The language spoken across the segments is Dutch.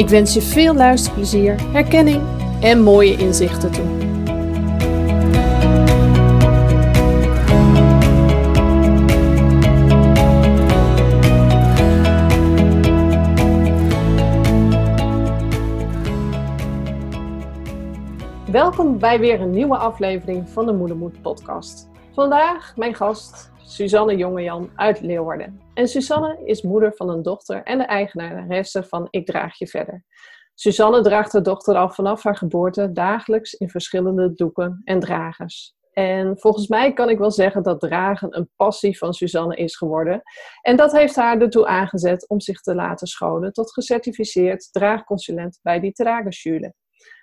Ik wens je veel luisterplezier, herkenning en mooie inzichten toe. Welkom bij weer een nieuwe aflevering van de Moedermoed podcast. Vandaag mijn gast Suzanne Jongejan uit Leeuwarden. En Suzanne is moeder van een dochter en de eigenaresse van Ik Draag Je Verder. Suzanne draagt haar dochter al vanaf haar geboorte dagelijks in verschillende doeken en dragers. En volgens mij kan ik wel zeggen dat dragen een passie van Suzanne is geworden. En dat heeft haar ertoe aangezet om zich te laten scholen tot gecertificeerd draagconsulent bij die Tragerschule.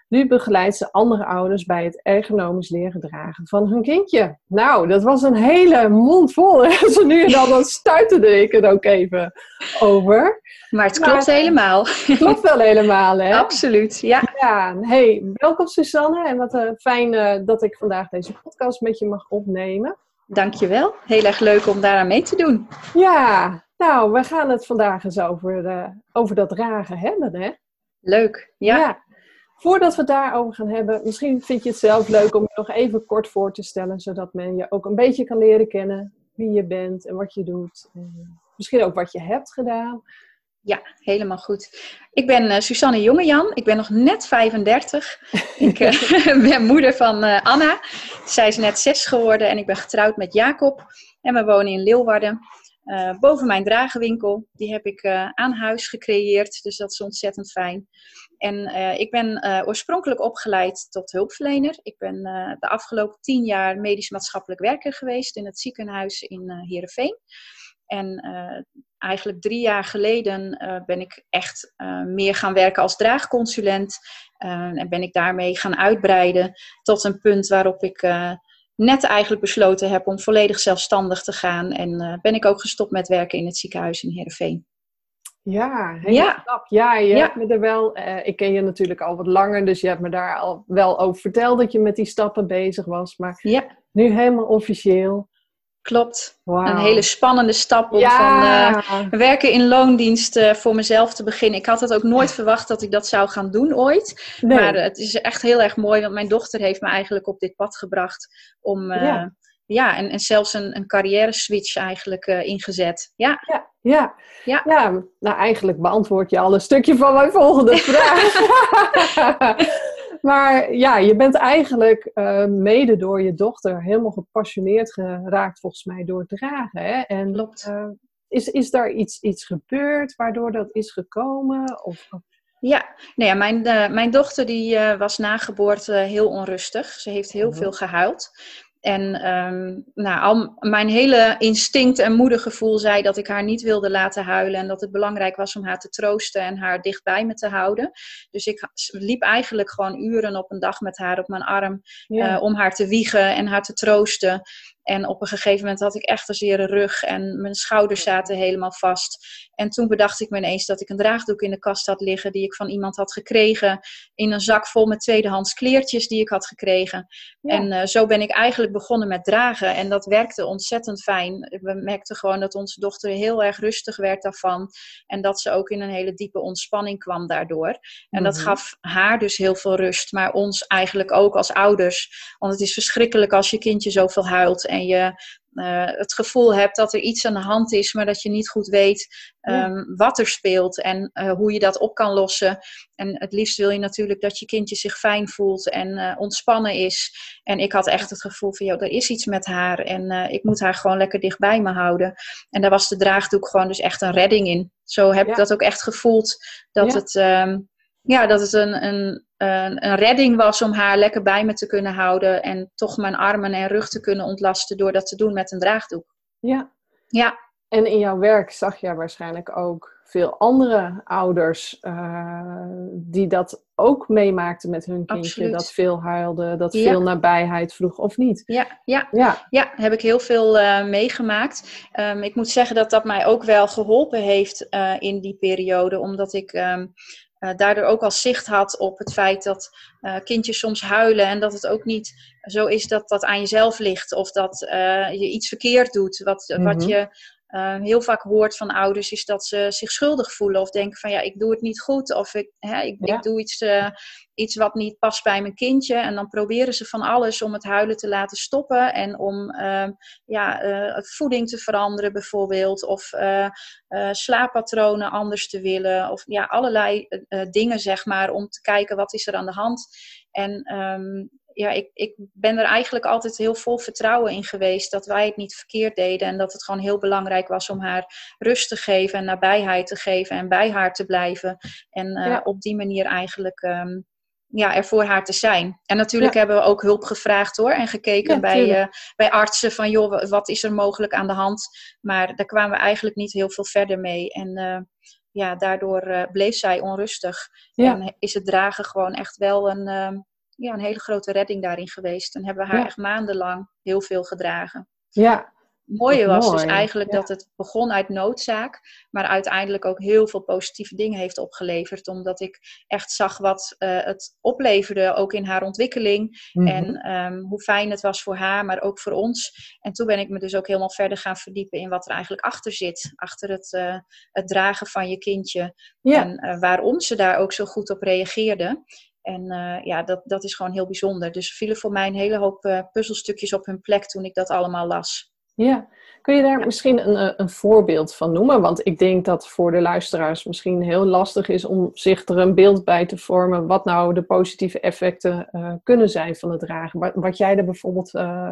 Nu begeleidt ze andere ouders bij het ergonomisch leren dragen van hun kindje. Nou, dat was een hele mond vol. Zo nu en dan, dan stuiterde ik er ook even over. Maar het klopt helemaal. Het klopt wel helemaal, hè? Absoluut, ja. Ja, hey, welkom Susanne. En wat uh, fijn uh, dat ik vandaag deze podcast met je mag opnemen. Dankjewel. Heel erg leuk om daaraan mee te doen. Ja, nou, we gaan het vandaag eens over, uh, over dat dragen hebben, hè? Leuk, ja. ja. Voordat we het daarover gaan hebben, misschien vind je het zelf leuk om je nog even kort voor te stellen, zodat men je ook een beetje kan leren kennen wie je bent en wat je doet. En misschien ook wat je hebt gedaan. Ja, helemaal goed. Ik ben uh, Susanne Jongejan. Ik ben nog net 35. ik uh, ben moeder van uh, Anna. Zij is net zes geworden en ik ben getrouwd met Jacob. En we wonen in Leeuwarden. Boven mijn dragenwinkel. Die heb ik aan huis gecreëerd, dus dat is ontzettend fijn. En uh, ik ben oorspronkelijk opgeleid tot hulpverlener. Ik ben de afgelopen tien jaar medisch-maatschappelijk werker geweest in het ziekenhuis in Heerenveen. En eigenlijk drie jaar geleden ben ik echt meer gaan werken als draagconsulent. en ben ik daarmee gaan uitbreiden tot een punt waarop ik net eigenlijk besloten heb om volledig zelfstandig te gaan. En ben ik ook gestopt met werken in het ziekenhuis in Heerenveen. Ja, ja. Ja, je ja. hebt me er wel... Uh, ik ken je natuurlijk al wat langer, dus je hebt me daar al wel over verteld dat je met die stappen bezig was. Maar ja. nu helemaal officieel. Klopt. Wow. Een hele spannende stap om ja. van uh, werken in loondienst uh, voor mezelf te beginnen. Ik had het ook nooit verwacht dat ik dat zou gaan doen ooit. Nee. Maar het is echt heel erg mooi, want mijn dochter heeft me eigenlijk op dit pad gebracht om... Ja. Ja, en, en zelfs een, een carrière switch eigenlijk ingezet. Ja. ja. Ja. Ja. ja, nou eigenlijk beantwoord je al een stukje van mijn volgende vraag. Maar ja, je bent eigenlijk uh, mede door je dochter helemaal gepassioneerd geraakt, volgens mij, door het dragen. Hè? En Klopt. Uh, is, is daar iets, iets gebeurd waardoor dat is gekomen? Of... Ja, nou ja mijn, uh, mijn dochter die was na geboorte heel onrustig. Ze heeft heel veel gehuild. En um, nou, al mijn hele instinct en moedergevoel zei dat ik haar niet wilde laten huilen. En dat het belangrijk was om haar te troosten en haar dichtbij me te houden. Dus ik liep eigenlijk gewoon uren op een dag met haar op mijn arm. Ja. Uh, om haar te wiegen en haar te troosten. En op een gegeven moment had ik echt een zere rug en mijn schouders zaten helemaal vast. En toen bedacht ik me ineens dat ik een draagdoek in de kast had liggen die ik van iemand had gekregen. In een zak vol met tweedehands kleertjes die ik had gekregen. Ja. En uh, zo ben ik eigenlijk begonnen met dragen. En dat werkte ontzettend fijn. We merkten gewoon dat onze dochter heel erg rustig werd daarvan. En dat ze ook in een hele diepe ontspanning kwam daardoor. En dat gaf haar dus heel veel rust. Maar ons eigenlijk ook als ouders. Want het is verschrikkelijk als je kindje zoveel huilt en je uh, het gevoel hebt dat er iets aan de hand is, maar dat je niet goed weet um, wat er speelt en uh, hoe je dat op kan lossen. En het liefst wil je natuurlijk dat je kindje zich fijn voelt en uh, ontspannen is. En ik had echt het gevoel van, joh, er is iets met haar en ik moet haar gewoon lekker dichtbij me houden. En daar was de draagdoek gewoon dus echt een redding in. Zo heb ja. ik dat ook echt gevoeld, dat ja. het... Um, ja, dat het een, een, een, een, redding was om haar lekker bij me te kunnen houden en toch mijn armen en rug te kunnen ontlasten door dat te doen met een draagdoek. Ja. Ja. En in jouw werk zag je waarschijnlijk ook veel andere ouders uh, die dat ook meemaakten met hun kindje. Absoluut. Dat veel huilde, dat ja. veel nabijheid vroeg of niet. Ja, ja. ja. ja heb ik heel veel uh, meegemaakt. Um, ik moet zeggen dat dat mij ook wel geholpen heeft uh, in die periode, omdat ik. Um, uh, daardoor ook al zicht had op het feit dat uh, kindjes soms huilen en dat het ook niet zo is dat dat aan jezelf ligt of dat uh, je iets verkeerd doet. Wat, mm -hmm. wat je heel vaak hoort van ouders is dat ze zich schuldig voelen of denken van ja, ik doe het niet goed of ik, hè, ik, ja. ik doe iets, iets wat niet past bij mijn kindje. En dan proberen ze van alles om het huilen te laten stoppen en om ja, voeding te veranderen bijvoorbeeld of uh, slaappatronen anders te willen. Of ja, allerlei uh, dingen, zeg maar, om te kijken wat is er aan de hand. En um, ja, ik, ik ben er eigenlijk altijd heel vol vertrouwen in geweest dat wij het niet verkeerd deden. En dat het gewoon heel belangrijk was om haar rust te geven en nabijheid te geven en bij haar te blijven. En uh, ja. op die manier eigenlijk. Um, ja, er voor haar te zijn. En natuurlijk ja. hebben we ook hulp gevraagd hoor. En gekeken ja, bij, uh, bij artsen van joh, wat is er mogelijk aan de hand. Maar daar kwamen we eigenlijk niet heel veel verder mee. En uh, ja, daardoor bleef zij onrustig. En is het dragen gewoon echt wel een, ja, een hele grote redding daarin geweest. En hebben we haar echt maandenlang heel veel gedragen. Ja, mooie was mooi. dus eigenlijk ja. dat het begon uit noodzaak, maar uiteindelijk ook heel veel positieve dingen heeft opgeleverd. Omdat ik echt zag wat uh, het opleverde, ook in haar ontwikkeling. Mm -hmm. En um, hoe fijn het was voor haar, maar ook voor ons. En toen ben ik me dus ook helemaal verder gaan verdiepen in wat er eigenlijk achter zit. Achter het, uh, het dragen van je kindje. Ja. En uh, waarom ze daar ook zo goed op reageerde. En uh, ja, dat, dat is gewoon heel bijzonder. Dus vielen voor mij een hele hoop uh, puzzelstukjes op hun plek toen ik dat allemaal las. Ja, kun je daar ja. misschien een, een voorbeeld van noemen? Want ik denk dat voor de luisteraars misschien heel lastig is om zich er een beeld bij te vormen wat nou de positieve effecten uh, kunnen zijn van het dragen. Wat, wat jij er bijvoorbeeld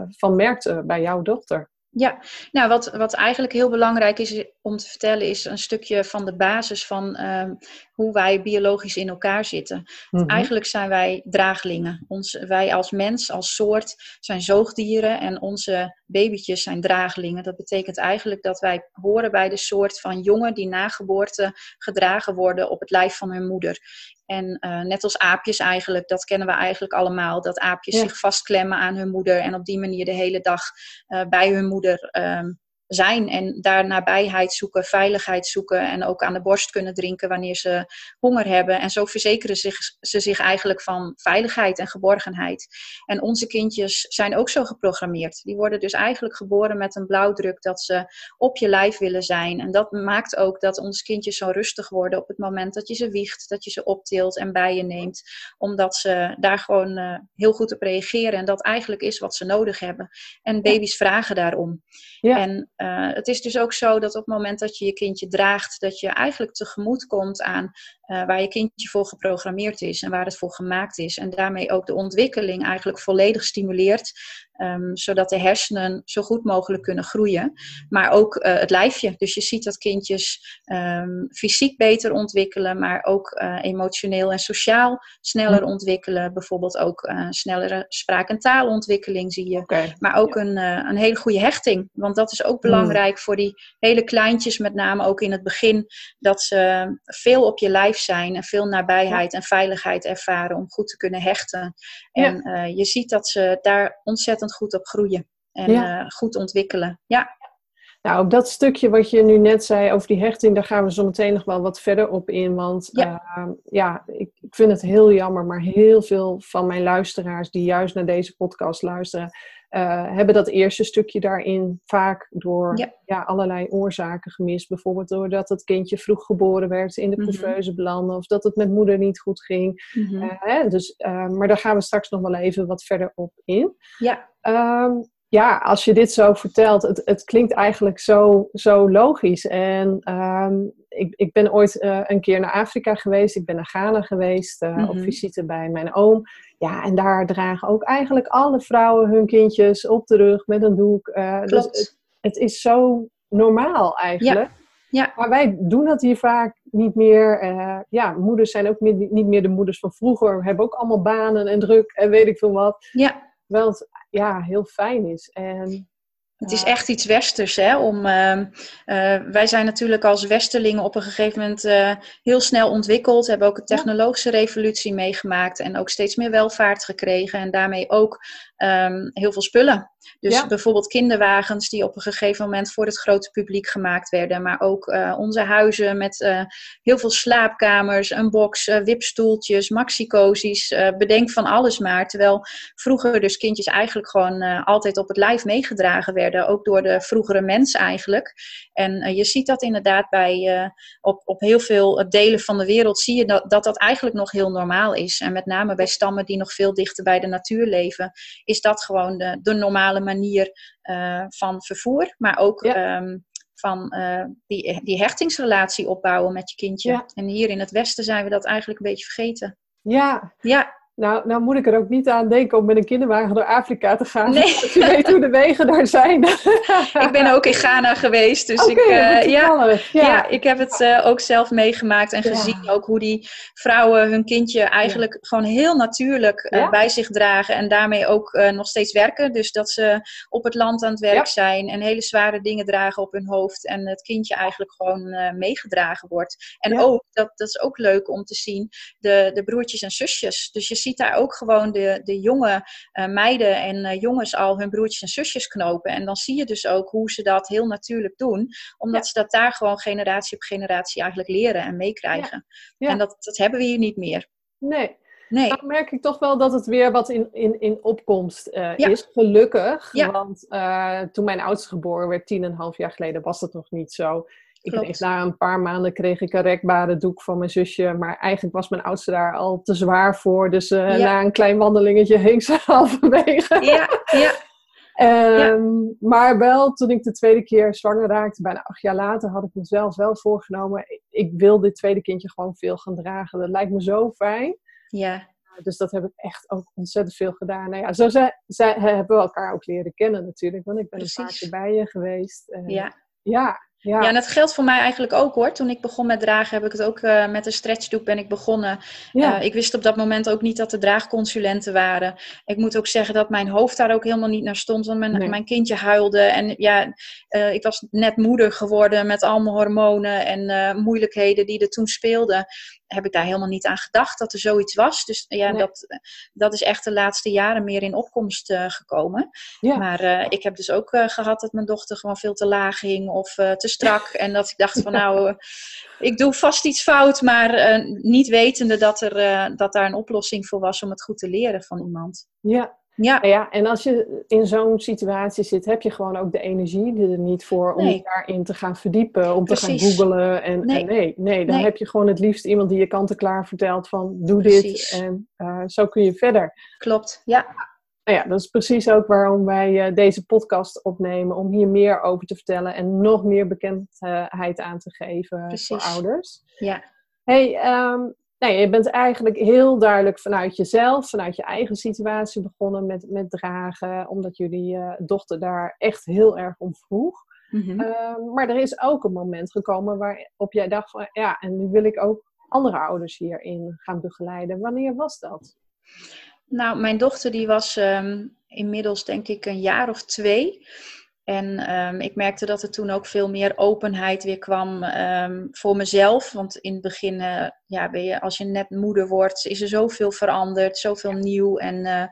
van merkte bij jouw dochter. Ja, nou wat, wat eigenlijk heel belangrijk is om te vertellen, is een stukje van de basis van uh, hoe wij biologisch in elkaar zitten. Mm-hmm. Eigenlijk zijn wij draaglingen. Ons, wij als mens, als soort, zijn zoogdieren en onze babytjes zijn draaglingen. Dat betekent eigenlijk dat wij horen bij de soort van jongen die na geboorte gedragen worden op het lijf van hun moeder. En uh, net als aapjes eigenlijk, dat kennen we eigenlijk allemaal. Dat aapjes ja. zich vastklemmen aan hun moeder en op die manier de hele dag uh, bij hun moeder um, zijn en daar nabijheid zoeken, veiligheid zoeken en ook aan de borst kunnen drinken wanneer ze honger hebben. En zo verzekeren zich, ze zich eigenlijk van veiligheid en geborgenheid. En onze kindjes zijn ook zo geprogrammeerd. Die worden dus eigenlijk geboren met een blauwdruk dat ze op je lijf willen zijn. En dat maakt ook dat onze kindjes zo rustig worden op het moment dat je ze wiegt, dat je ze optilt en bij je neemt. Omdat ze daar gewoon uh, heel goed op reageren en dat eigenlijk is wat ze nodig hebben. En baby's vragen daarom. Ja. En uh, het is dus ook zo dat op het moment dat je je kindje draagt, dat je eigenlijk tegemoet komt aan uh, waar je kindje voor geprogrammeerd is en waar het voor gemaakt is. En daarmee ook de ontwikkeling eigenlijk volledig stimuleert, um, zodat de hersenen zo goed mogelijk kunnen groeien. Maar ook uh, het lijfje. Dus je ziet dat kindjes um, fysiek beter ontwikkelen, maar ook uh, emotioneel en sociaal sneller mm. ontwikkelen. Bijvoorbeeld ook snellere spraak- en taalontwikkeling zie je. Okay. Maar ook ja. een, een hele goede hechting. Want dat is ook belangrijk mm. voor die hele kleintjes, met name ook in het begin, dat ze veel op je lijf zijn en veel nabijheid en veiligheid ervaren om goed te kunnen hechten. En uh, je ziet dat ze daar ontzettend goed op groeien en ja. uh, goed ontwikkelen. Ja. Nou, op dat stukje wat je nu net zei over die hechting, daar gaan we zo meteen nog wel wat verder op in. Want ja, uh, ja ik, ik, vind het heel jammer, maar heel veel van mijn luisteraars die juist naar deze podcast luisteren, uh, hebben dat eerste stukje daarin vaak door ja. Ja, allerlei oorzaken gemist. Bijvoorbeeld doordat het kindje vroeg geboren werd, in de couveuse mm-hmm. belandde, of dat het met moeder niet goed ging. Mm-hmm. Uh, hè, dus, uh, maar daar gaan we straks nog wel even wat verder op in. Ja. Um, ja, als je dit zo vertelt, het, het klinkt eigenlijk zo, zo logisch. En ehm, ik, ik ben ooit uh, een keer naar Afrika geweest. Ik ben naar Ghana geweest uh, op visite bij mijn oom. Ja, en daar dragen ook eigenlijk alle vrouwen hun kindjes op de rug met een doek. Uh, dus het, het, is zo normaal eigenlijk. Ja. Ja. Maar wij doen dat hier vaak niet meer. Uh, ja, moeders zijn ook niet, niet meer de moeders van vroeger. We hebben ook allemaal banen en druk en weet ik veel wat. Ja. Wel het ja, heel fijn is. En het is echt iets westers, hè? Om, uh, uh, wij zijn natuurlijk als westerlingen op een gegeven moment uh, heel snel ontwikkeld, hebben ook een technologische revolutie meegemaakt en ook steeds meer welvaart gekregen en daarmee ook um, heel veel spullen. Dus bijvoorbeeld kinderwagens die op een gegeven moment voor het grote publiek gemaakt werden. Maar ook uh, onze huizen met uh, heel veel slaapkamers, een box, uh, wipstoeltjes, maxicosies. bedenk van alles maar. Terwijl vroeger dus kindjes eigenlijk gewoon altijd op het lijf meegedragen werden. Ook door de vroegere mens eigenlijk. En je ziet dat inderdaad bij, op, op heel veel delen van de wereld zie je dat, dat dat eigenlijk nog heel normaal is. En met name bij stammen die nog veel dichter bij de natuur leven, is dat gewoon de, de normale manier uh, van vervoer. Maar ook ehm, van uh, die, die hechtingsrelatie opbouwen met je kindje. En hier in het Westen zijn we dat eigenlijk een beetje vergeten. Ja. Ja. Nou, nou moet ik er ook niet aan denken om met een kinderwagen door Afrika te gaan. Nee. Je weet hoe de wegen daar zijn. ik ben ook in Ghana geweest. Dus ik, uh, ja, ja. ik heb het uh, ook zelf meegemaakt en gezien ook hoe die vrouwen hun kindje eigenlijk gewoon heel natuurlijk uh, bij zich dragen. En daarmee ook nog steeds werken. Dus dat ze op het land aan het werk zijn en hele zware dingen dragen op hun hoofd. En het kindje eigenlijk gewoon meegedragen wordt. En ook, dat, dat is ook leuk om te zien, de, de broertjes en zusjes. Dus je ziet daar ook gewoon de, de jonge uh, meiden en uh, jongens al hun broertjes en zusjes knopen. En dan zie je dus ook hoe ze dat heel natuurlijk doen. Omdat ze dat daar gewoon generatie op generatie eigenlijk leren en meekrijgen. Ja. En dat, dat hebben we hier niet meer. Nee. Nee. Dan merk ik toch wel dat het weer wat in, in, in opkomst uh, is, gelukkig. Ja. Want toen mijn oudste geboren werd, tien en een half jaar geleden, was dat nog niet zo. Ik kreeg na een paar maanden kreeg ik een rekbare doek van mijn zusje. Maar eigenlijk was mijn oudste daar al te zwaar voor. Dus uh, na een klein wandelingetje heen ze halverwege. Ja, ja. Um, Maar wel toen ik de tweede keer zwanger raakte, bijna acht jaar later, had ik mezelf wel voorgenomen. Ik wil dit tweede kindje gewoon veel gaan dragen. Dat lijkt me zo fijn. Ja. Dus dat heb ik echt ook ontzettend veel gedaan. Nou ja, zo zij, zij, hebben we elkaar ook leren kennen natuurlijk. Want ik ben Precies. een paar keer bij je geweest. Uh, ja. Ja, ja. ja, en dat geldt voor mij eigenlijk ook hoor. Toen ik begon met dragen, heb ik het ook uh, met een stretchdoek ben ik begonnen. Ja. Uh, ik wist op dat moment ook niet dat er draagconsulenten waren. Ik moet ook zeggen dat mijn hoofd daar ook helemaal niet naar stond. Want mijn, mijn kindje huilde. En ja, uh, ik was net moeder geworden met al mijn hormonen en moeilijkheden die er toen speelden heb ik daar helemaal niet aan gedacht dat er zoiets was. Dus ja, dat, dat is echt de laatste jaren meer in opkomst uh, gekomen. Ja. Maar uh, ik heb dus ook uh, gehad dat mijn dochter gewoon veel te laag hing of te strak. en dat ik dacht van nou, ik doe vast iets fout, maar niet wetende dat, er, dat daar een oplossing voor was om het goed te leren van iemand. Ja, ja. Nou ja, en als je in zo'n situatie zit, heb je gewoon ook de energie er niet voor om je daarin te gaan verdiepen, om te gaan googlen. En nee. nee, nee, dan heb je gewoon het liefst iemand die je kant-en-klaar vertelt van doe dit en uh, zo kun je verder. Klopt, ja. Nou ja, dat is precies ook waarom wij uh, deze podcast opnemen, om hier meer over te vertellen en nog meer bekendheid aan te geven precies. voor ouders. Ja. Hey, um, nee, je bent eigenlijk heel duidelijk vanuit jezelf, vanuit je eigen situatie begonnen met, met dragen, omdat jullie uh, dochter daar echt heel erg om vroeg. Mm maar er is ook een moment gekomen waarop jij dacht van ja, en nu wil ik ook andere ouders hierin gaan begeleiden. Wanneer was dat? Nou, mijn dochter die was um, inmiddels denk ik een jaar of twee. En um, ik merkte dat er toen ook veel meer openheid weer kwam um, voor mezelf. Want in het begin, uh, ja, ben je, als je net moeder wordt, is er zoveel veranderd, zoveel nieuw. En uh,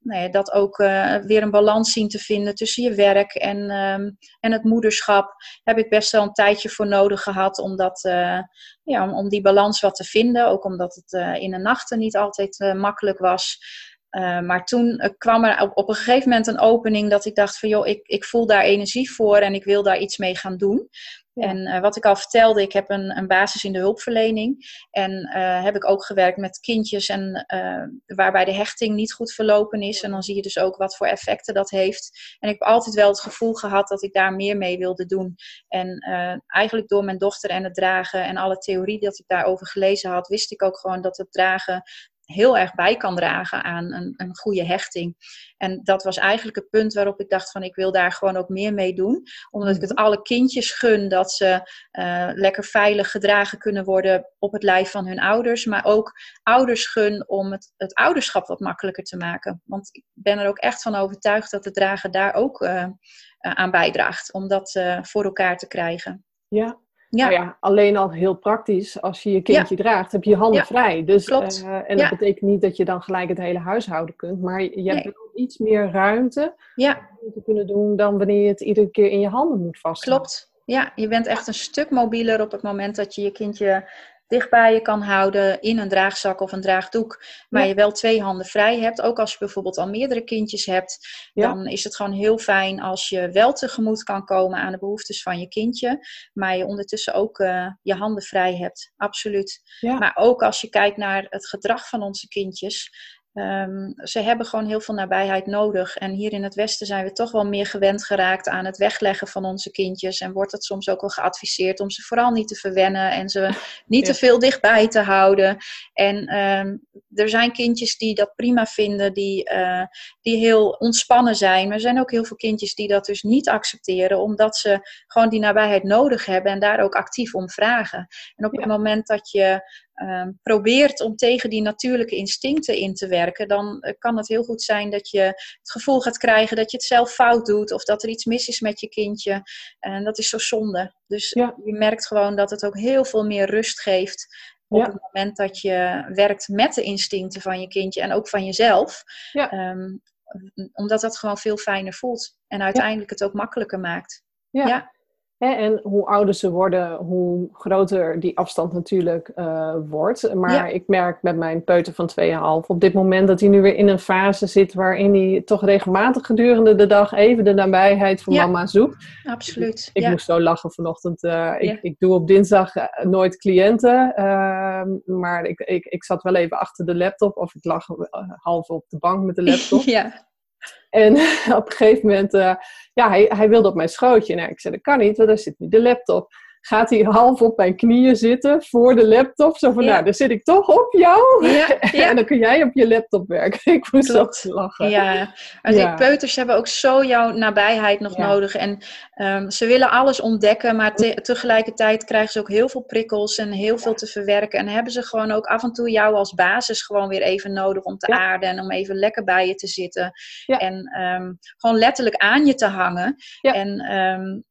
nou ja, dat ook uh, weer een balans zien te vinden tussen je werk en, um, en het moederschap, heb ik best wel een tijdje voor nodig gehad om, dat, ja, om, om, die balans wat te vinden. Ook omdat het in de nachten niet altijd makkelijk was. Maar toen kwam er op, op, een gegeven moment een opening dat ik dacht van joh, ik, ik voel daar energie voor en ik wil daar iets mee gaan doen. En uh, wat ik al vertelde, ik heb een, een basis in de hulpverlening. En uh, heb ik ook gewerkt met kindjes en, uh, waarbij de hechting niet goed verlopen is. En dan zie je dus ook wat voor effecten dat heeft. En ik heb altijd wel het gevoel gehad dat ik daar meer mee wilde doen. En eigenlijk door mijn dochter en het dragen en alle theorie dat ik daarover gelezen had, wist ik ook gewoon dat het dragen heel erg bij kan dragen aan een, een goede hechting. En dat was eigenlijk het punt waarop ik dacht van ik wil daar gewoon ook meer mee doen. Omdat ik het mhm. alle kindjes gun dat ze uh, lekker veilig gedragen kunnen worden op het lijf van hun ouders. Maar ook ouders gun om het, het ouderschap wat makkelijker te maken. Want ik ben er ook echt van overtuigd dat het dragen daar ook uh, uh, aan bijdraagt. Om dat voor elkaar te krijgen. Ja, ja. Nou ja, alleen al heel praktisch, als je je kindje draagt, heb je je handen vrij. Dus, uh, en dat betekent niet dat je dan gelijk het hele huishouden kunt, maar je hebt wel iets meer ruimte om te kunnen doen dan wanneer je het iedere keer in je handen moet vasthouden. Klopt. Ja, je bent echt een stuk mobieler op het moment dat je je kindje dichtbij je kan houden in een draagzak of een draagdoek, maar je wel twee handen vrij hebt. Ook als je bijvoorbeeld al meerdere kindjes hebt, dan is het gewoon heel fijn als je wel tegemoet kan komen aan de behoeftes van je kindje, maar je ondertussen ook uh, je handen vrij hebt. Absoluut. Maar ook als je kijkt naar het gedrag van onze kindjes. Um, ze hebben gewoon heel veel nabijheid nodig. En hier in het Westen zijn we toch wel meer gewend geraakt aan het wegleggen van onze kindjes. En wordt het soms ook wel geadviseerd om ze vooral niet te verwennen en ze niet te veel dichtbij te houden. En um, er zijn kindjes die dat prima vinden, die, uh, die heel ontspannen zijn. Maar er zijn ook heel veel kindjes die dat dus niet accepteren, omdat ze gewoon die nabijheid nodig hebben en daar ook actief om vragen. En op het moment dat je Ehm, probeert om tegen die natuurlijke instincten in te werken, dan eh, kan het heel goed zijn dat je het gevoel gaat krijgen dat je het zelf fout doet of dat er iets mis is met je kindje. En dat is zo zonde. Dus je merkt gewoon dat het ook heel veel meer rust geeft op het moment dat je werkt met de instincten van je kindje en ook van jezelf. Um, omdat dat gewoon veel fijner voelt en uiteindelijk het ook makkelijker maakt. ja. En hoe ouder ze worden, hoe groter die afstand natuurlijk uh, wordt. Maar ik merk met mijn peuter van 2,5 op dit moment dat hij nu weer in een fase zit waarin hij toch regelmatig gedurende de dag even de nabijheid van mama zoekt. Absoluut. Ik, ik moest zo lachen vanochtend. Uh, ik, ik, doe op dinsdag eh, nooit cliënten, ehm, maar ik, ik, ik zat wel even achter de laptop of ik lag half op de bank met de laptop. ja. En op een gegeven moment, uh, ja, hij, hij wilde op mijn schootje. Nou, ik zei, dat kan niet, want daar zit nu de laptop gaat hij half op mijn knieën zitten voor de laptop. Zo van, nou, dan zit ik toch op jou. Ja, en dan kun jij op je laptop werken. ik moest Klopt. lachen. Ja, en die peuters hebben ook zo jouw nabijheid nog nodig. En um, ze willen alles ontdekken, maar te tegelijkertijd krijgen ze ook heel veel prikkels en heel veel te verwerken. En hebben ze gewoon ook af en toe jou als basis gewoon weer even nodig om te aarden en om even lekker bij je te zitten. En um, gewoon letterlijk aan je te hangen. En um,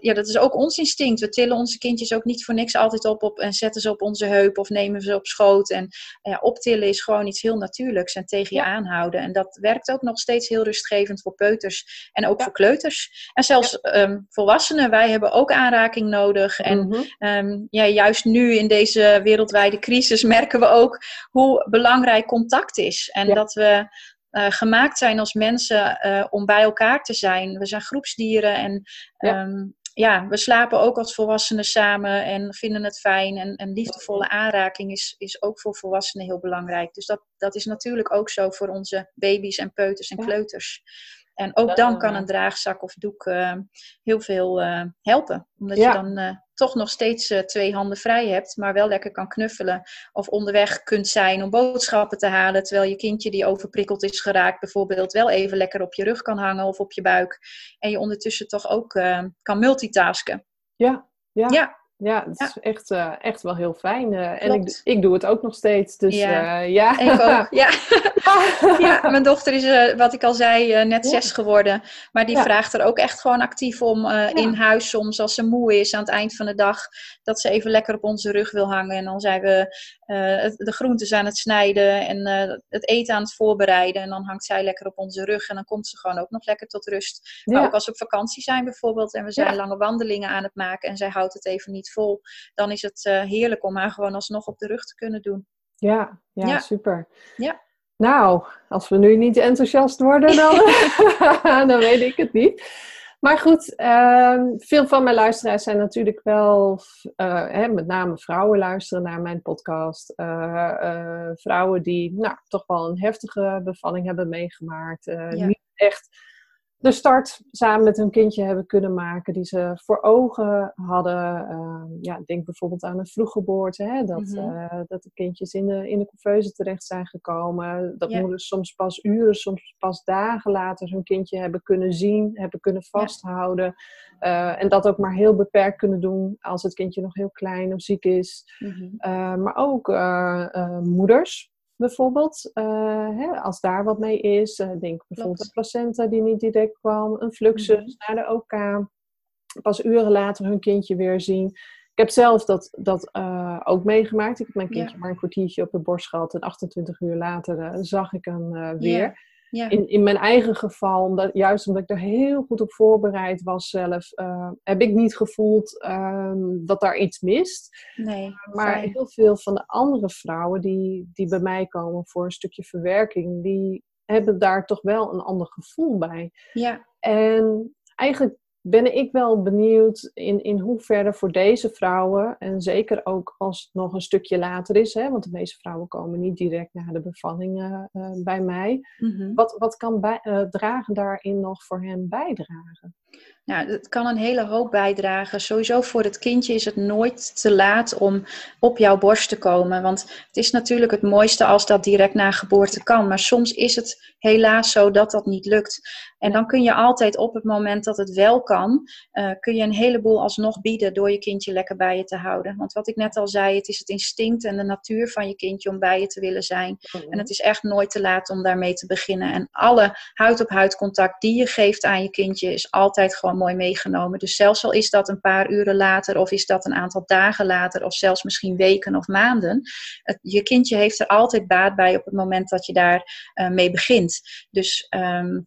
ja, dat is ook ons instinct. We tillen onze kindjes ook niet voor niks altijd op, op en zetten ze op onze heup of nemen ze op schoot. En ja, optillen is gewoon iets heel natuurlijks en tegen je aanhouden. En dat werkt ook nog steeds heel rustgevend voor peuters en ook voor kleuters. En zelfs ehm, volwassenen, wij hebben ook aanraking nodig. En mhm. ehm, ja, juist nu in deze wereldwijde crisis merken we ook hoe belangrijk contact is. En dat we uh, gemaakt zijn als mensen uh, om bij elkaar te zijn. We zijn groepsdieren en ja. Um, ja. we slapen ook als volwassenen samen en vinden het fijn. En, en liefdevolle aanraking is, is ook voor volwassenen heel belangrijk. Dus dat, dat is natuurlijk ook zo voor onze baby's en peuters en kleuters. En ook dan kan een draagzak of doek uh, heel veel helpen. Omdat je dan toch nog steeds twee handen vrij hebt, maar wel lekker kan knuffelen. Of onderweg kunt zijn om boodschappen te halen, terwijl je kindje die overprikkeld is geraakt, bijvoorbeeld wel even lekker op je rug kan hangen of op je buik. En je ondertussen toch ook kan multitasken. Ja, ja. ja. Ja, het is echt, uh, echt wel heel fijn. Uh, en ik, ik doe het ook nog steeds. Dus ja. Uh, ja. Ik ook, ja. ja, mijn dochter is, wat ik al zei, net zes geworden. Maar die vraagt er ook echt gewoon actief om in huis soms, als ze moe is aan het eind van de dag, dat ze even lekker op onze rug wil hangen. En dan zijn we de groentes aan het snijden en het eten aan het voorbereiden. En dan hangt zij lekker op onze rug en dan komt ze gewoon ook nog lekker tot rust. Maar ook als we op vakantie zijn bijvoorbeeld en we zijn lange wandelingen aan het maken en zij houdt het even niet vol, dan is het uh, heerlijk om haar gewoon alsnog op de rug te kunnen doen. Ja, ja, super. Ja. Nou, als we nu niet enthousiast worden, dan, dan weet ik het niet. Maar goed, ehm, veel van mijn luisteraars zijn natuurlijk wel, uh, hè, met name vrouwen luisteren naar mijn podcast. Uh, vrouwen die nou, toch wel een heftige bevalling hebben meegemaakt. Ja. Niet echt de start samen met hun kindje hebben kunnen maken die ze voor ogen hadden. Uh, ja, denk bijvoorbeeld aan een vroeggeboorte, hè, dat, mm dat de kindjes in de, in de couveuse terecht zijn gekomen. Dat moeders soms pas uren, soms pas dagen later hun kindje hebben kunnen zien, hebben kunnen vasthouden. Uh, en dat ook maar heel beperkt kunnen doen als het kindje nog heel klein of ziek is. Mm -hmm. maar ook moeders bijvoorbeeld. Uh, hè, als daar wat mee is. Uh, denk bijvoorbeeld een placenta die niet direct kwam. Een fluxus mm naar de OK. Pas uren later hun kindje weer zien. Ik heb zelf dat, dat uh, ook meegemaakt. Ik heb mijn kindje maar een kwartiertje op de borst gehad. En 28 uur later zag ik hem weer. Ja. In, in mijn eigen geval, omdat, juist omdat ik er heel goed op voorbereid was zelf, uh, heb ik niet gevoeld uh, dat daar iets mist. Nee, maar heel veel van de andere vrouwen die, die bij mij komen voor een stukje verwerking, die hebben daar toch wel een ander gevoel bij. Ja. En eigenlijk ben ik wel benieuwd in, in hoeverre voor deze vrouwen, en zeker ook als het nog een stukje later is, hè, want de meeste vrouwen komen niet direct na de bevalling uh, bij mij, mhm. wat, wat kan bij, uh, dragen daarin nog voor hen bijdragen? Nou, het kan een hele hoop bijdragen. Sowieso voor het kindje is het nooit te laat om op jouw borst te komen. Want het is natuurlijk het mooiste als dat direct na geboorte kan. Maar soms is het helaas zo dat dat niet lukt. En dan kun je altijd op het moment dat het wel kan, uh, kun je een heleboel alsnog bieden door je kindje lekker bij je te houden. Want wat ik net al zei, het is het instinct en de natuur van je kindje om bij je te willen zijn. Mhm. En het is echt nooit te laat om daarmee te beginnen. En alle huid-op-huid contact die je geeft aan je kindje is altijd gewoon mooi meegenomen. Dus zelfs al is dat een paar uren later, of is dat een aantal dagen later, of zelfs misschien weken of maanden, het, je kindje heeft er altijd baat bij op het moment dat je daar uh, mee begint. Dus um,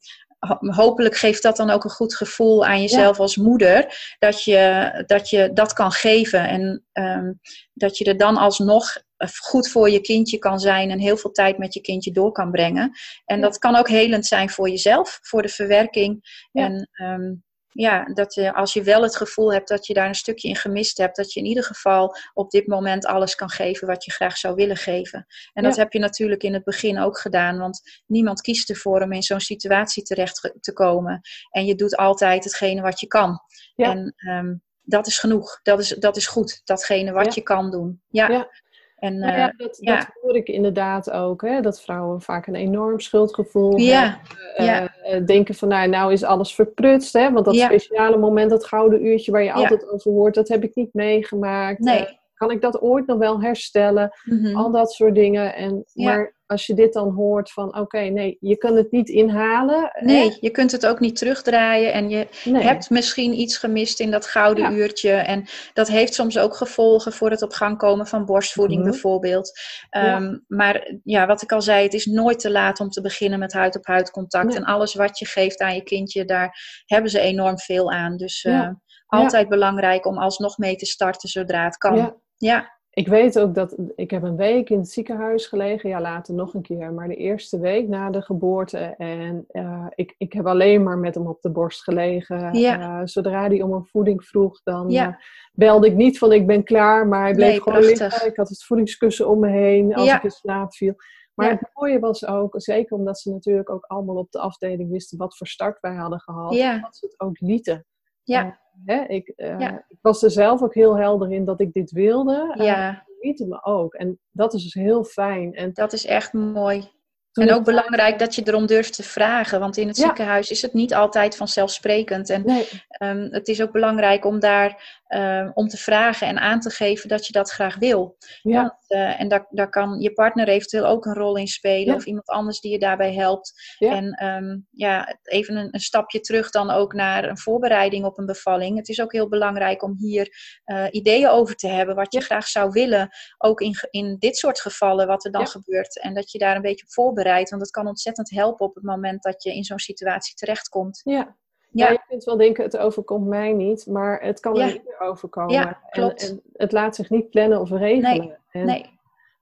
hopelijk geeft dat dan ook een goed gevoel aan jezelf als moeder. Dat je, dat je dat kan geven. En um, dat je er dan alsnog goed voor je kindje kan zijn en heel veel tijd met je kindje door kan brengen. En dat kan ook helend zijn voor jezelf, voor de verwerking. En um, ja, dat je als je wel het gevoel hebt dat je daar een stukje in gemist hebt, dat je in ieder geval op dit moment alles kan geven wat je graag zou willen geven. En dat heb je natuurlijk in het begin ook gedaan, want niemand kiest ervoor om in zo'n situatie terecht te komen. En je doet altijd hetgene wat je kan. En um, dat is genoeg. Dat is, dat is goed. Datgene wat je kan doen. ja. En, nou ja, eh, dat, ja. dat, hoor ik inderdaad ook. Hè? Dat vrouwen vaak een enorm schuldgevoel ja. hebben. Uh, denken van nou, nou is alles verprutst. Hè? Want dat speciale moment, dat gouden uurtje waar je altijd over hoort, dat heb ik niet meegemaakt. Nee. Kan ik dat ooit nog wel herstellen? Mhm. Al dat soort dingen. En, Maar als je dit dan hoort van oké, nee, je kan het niet inhalen. Nee, je kunt het ook niet terugdraaien en je hebt misschien iets gemist in dat gouden uurtje. En dat heeft soms ook gevolgen voor het op gang komen van borstvoeding mhm. bijvoorbeeld. Um, Maar ja, wat ik al zei, het is nooit te laat om te beginnen met huid-op-huid contact. En alles wat je geeft aan je kindje, daar hebben ze enorm veel aan. Dus uh, altijd belangrijk om alsnog mee te starten zodra het kan. Ja ik weet ook dat ik heb een week in het ziekenhuis gelegen, ja later nog een keer, maar de eerste week na de geboorte en uh, ik, ik heb alleen maar met hem op de borst gelegen. Ja. Uh, zodra hij om een voeding vroeg, dan ja. uh, belde ik niet van ik ben klaar, maar hij bleef nee, gewoon prachtig. liggen. Ik had het voedingskussen om me heen als ik in slaap viel. Maar het mooie was ook, zeker omdat ze natuurlijk ook allemaal op de afdeling wisten wat voor start wij hadden gehad, dat ze het ook lieten. Ja. Hè, ik, uh, ik, was er zelf ook heel helder in dat ik dit wilde. Ja. Uh, me ook. En dat is dus heel fijn. En dat is echt mooi. En ook belangrijk dat je erom durft te vragen. Want in het ziekenhuis is het niet altijd vanzelfsprekend. En nee. um, het is ook belangrijk om daar um, om te vragen en aan te geven dat je dat graag wil. Ja. Want, uh, en daar, daar kan je partner eventueel ook een rol in spelen. Of iemand anders die je daarbij helpt. Ja. En um, ja, even een, een, stapje terug dan ook naar een voorbereiding op een bevalling. Het is ook heel belangrijk om hier uh, ideeën over te hebben. Wat je graag zou willen. Ook in, in dit soort gevallen wat er dan gebeurt. En dat je daar een beetje op voorbereidt want het kan ontzettend helpen op het moment dat je in zo'n situatie terechtkomt. Ja. Ja. je kunt wel denken, het overkomt mij niet, maar het kan er niet meer overkomen. Ja, klopt. En, en, het laat zich niet plannen of regelen. Nee, nee.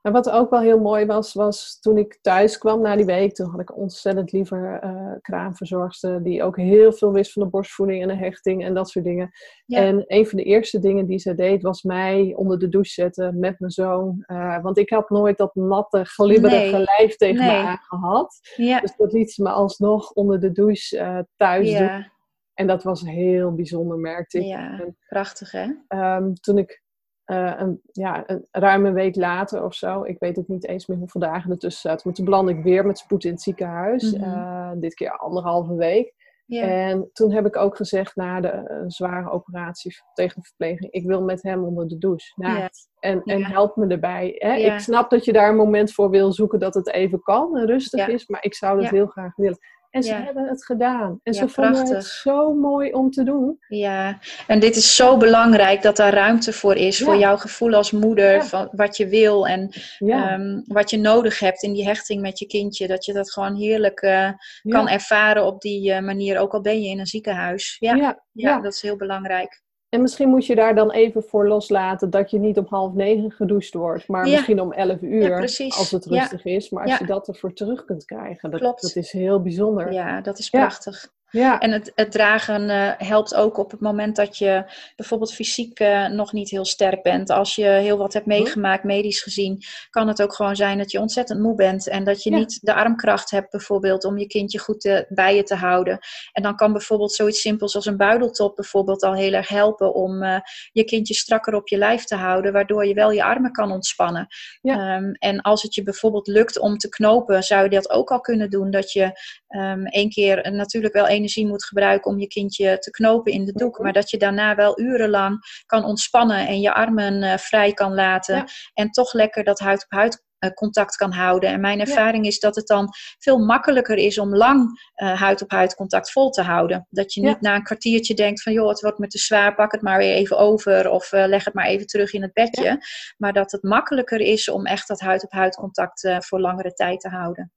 En wat ook wel heel mooi was, was toen ik thuis kwam na die week, toen had ik ontzettend liever uh, kraamverzorgster die ook heel veel wist van de borstvoeding en de hechting en dat soort dingen. En een van de eerste dingen die ze deed, was mij onder de douche zetten met mijn zoon. Uh, want ik had nooit dat natte, glibberige lijf tegen me aangehad. Ja. Dus dat liet ze me alsnog onder de douche uh, thuis ja. doen. En dat was heel bijzonder, merkte ik. Ja, prachtig hè? Um, toen ik uh, een, ja, een ruime week later of zo, ik weet het niet eens meer hoeveel dagen ertussen zaten, maar toen belandde ik weer met spoed in het ziekenhuis. Mm -hmm. dit keer anderhalve week. En toen heb ik ook gezegd na de zware operatie tegen de verpleging, ik wil met hem onder de douche. Nou, en, en help me erbij. Hè? Ik snap dat je daar een moment voor wil zoeken dat het even kan en rustig is, maar ik zou dat heel graag willen. En ze hebben het gedaan. En ze vonden het zo mooi om te doen. Ja, en dit is zo belangrijk dat daar ruimte voor is. Voor jouw gevoel als moeder. Van wat je wil en um, wat je nodig hebt in die hechting met je kindje. Dat je dat gewoon heerlijk uh, kan ervaren op die uh, manier. Ook al ben je in een ziekenhuis. Ja, ja, dat is heel belangrijk. En misschien moet je daar dan even voor loslaten dat je niet om half negen gedoucht wordt, maar misschien om elf uur als het rustig is. Maar als je dat ervoor terug kunt krijgen, dat, dat is heel bijzonder. Ja, dat is prachtig. Ja. En het, het dragen uh, helpt ook op het moment dat je bijvoorbeeld fysiek uh, nog niet heel sterk bent. Als je heel wat hebt mhm. meegemaakt, medisch gezien, kan het ook gewoon zijn dat je ontzettend moe bent. En dat je niet de armkracht hebt bijvoorbeeld om je kindje goed te, bij je te houden. En dan kan bijvoorbeeld zoiets simpels als een buideltop bijvoorbeeld al heel erg helpen om uh, je kindje strakker op je lijf te houden. Waardoor je wel je armen kan ontspannen. Um, en als het je bijvoorbeeld lukt om te knopen, zou je dat ook al kunnen doen. Dat je um, één keer natuurlijk wel één energie moet gebruiken om je kindje te knopen in de doek. Mhm. Maar dat je daarna wel urenlang kan ontspannen en je armen uh, vrij kan laten. En toch lekker dat huid-op-huid eh, contact kan houden. En mijn ervaring is dat het dan veel makkelijker is om lang uh, huid op huid contact vol te houden. Dat je niet na een kwartiertje denkt van joh, het wordt me te zwaar, pak het maar weer even over of uh, leg het maar even terug in het bedje. Maar dat het makkelijker is om echt dat huid op huid contact voor langere tijd te houden.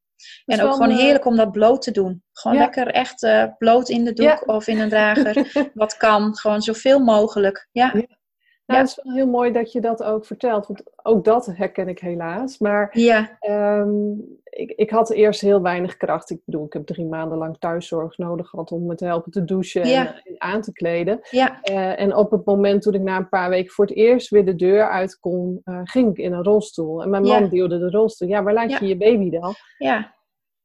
En ook gewoon heerlijk om dat bloot te doen. Gewoon lekker echt uh, bloot in de doek of in een drager. Wat kan. Gewoon zoveel mogelijk. Ja. ja. Nou, het is wel heel mooi dat je dat ook vertelt. Want ook dat herken ik helaas. Maar ja. Um, ik, ik had eerst heel weinig kracht. Ik bedoel, ik heb drie maanden lang thuiszorg nodig gehad om me te helpen te douchen en, aan te kleden. Ja. Uh, en op het moment toen ik na een paar weken voor het eerst weer de deur uit kon, uh, ging ik in een rolstoel. En mijn man duwde de rolstoel. Ja, waar laat je je baby dan? Ja.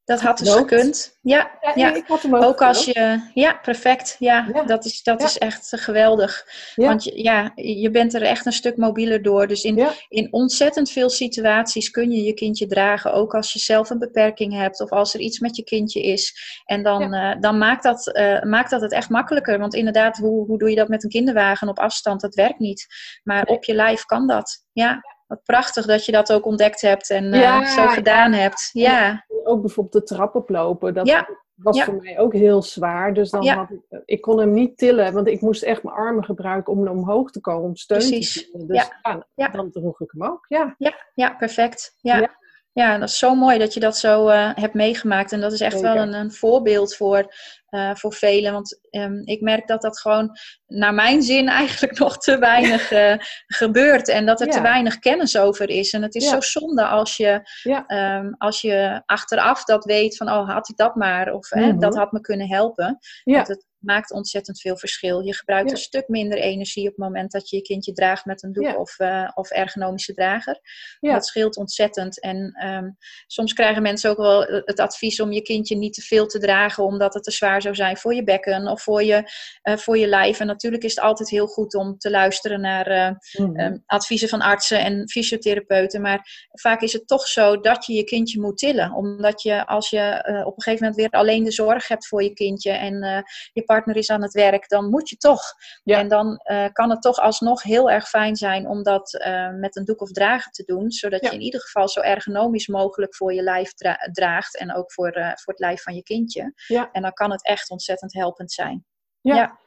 Dat had dus gekund. Ja, ja, Ik had hem ook, ook als je. Ja, perfect. Ja, dat, is, dat is echt geweldig. Want je, ja, je bent er echt een stuk mobieler door. Dus in, in ontzettend veel situaties kun je je kindje dragen. Ook als je zelf een beperking hebt of als er iets met je kindje is. En dan, uh, dan maakt, dat, uh, maakt dat het echt makkelijker. Want inderdaad, hoe, hoe doe je dat met een kinderwagen op afstand? Dat werkt niet. Maar op je lijf kan dat. Ja. Wat prachtig dat je dat ook ontdekt hebt en uh, zo gedaan hebt. Ja. Ook bijvoorbeeld de trap oplopen. Dat was voor mij ook heel zwaar. Dus dan had ik, ik kon hem niet tillen, want ik moest echt mijn armen gebruiken om omhoog te komen, om steun Precies. te vinden. Dus ja. dan droeg ik hem ook. Ja, ja, ja perfect. Ja. Ja, dat is zo mooi dat je dat zo uh, hebt meegemaakt. En dat is echt wel een, een voorbeeld voor, uh, voor velen. Want um, ik merk dat dat gewoon, naar mijn zin, eigenlijk nog te weinig uh, gebeurt. En dat er ja. te weinig kennis over is. En het is ja. zo zonde als je, um, als je achteraf dat weet van, oh, had ik dat maar. Of mm -hmm. dat had me kunnen helpen. Het, maakt ontzettend veel verschil. Je gebruikt ja. een stuk minder energie op het moment dat je je kindje draagt met een doek ja. of, uh, of ergonomische drager. Ja. Dat scheelt ontzettend. En um, soms krijgen mensen ook wel het advies om je kindje niet te veel te dragen, omdat het te zwaar zou zijn voor je bekken of voor je, uh, voor je lijf. En natuurlijk is het altijd heel goed om te luisteren naar uh, mm. um, adviezen van artsen en fysiotherapeuten. Maar vaak is het toch zo dat je je kindje moet tillen. Omdat je als je op een gegeven moment weer alleen de zorg hebt voor je kindje en je partner is aan het werk, dan moet je toch. Ja. En dan uh, kan het toch alsnog heel erg fijn zijn om dat uh, met een doek of dragen te doen, zodat ja. je in ieder geval zo ergonomisch mogelijk voor je lijf dra draagt en ook voor, uh, voor het lijf van je kindje. Ja. En dan kan het echt ontzettend helpend zijn. Ja. ja.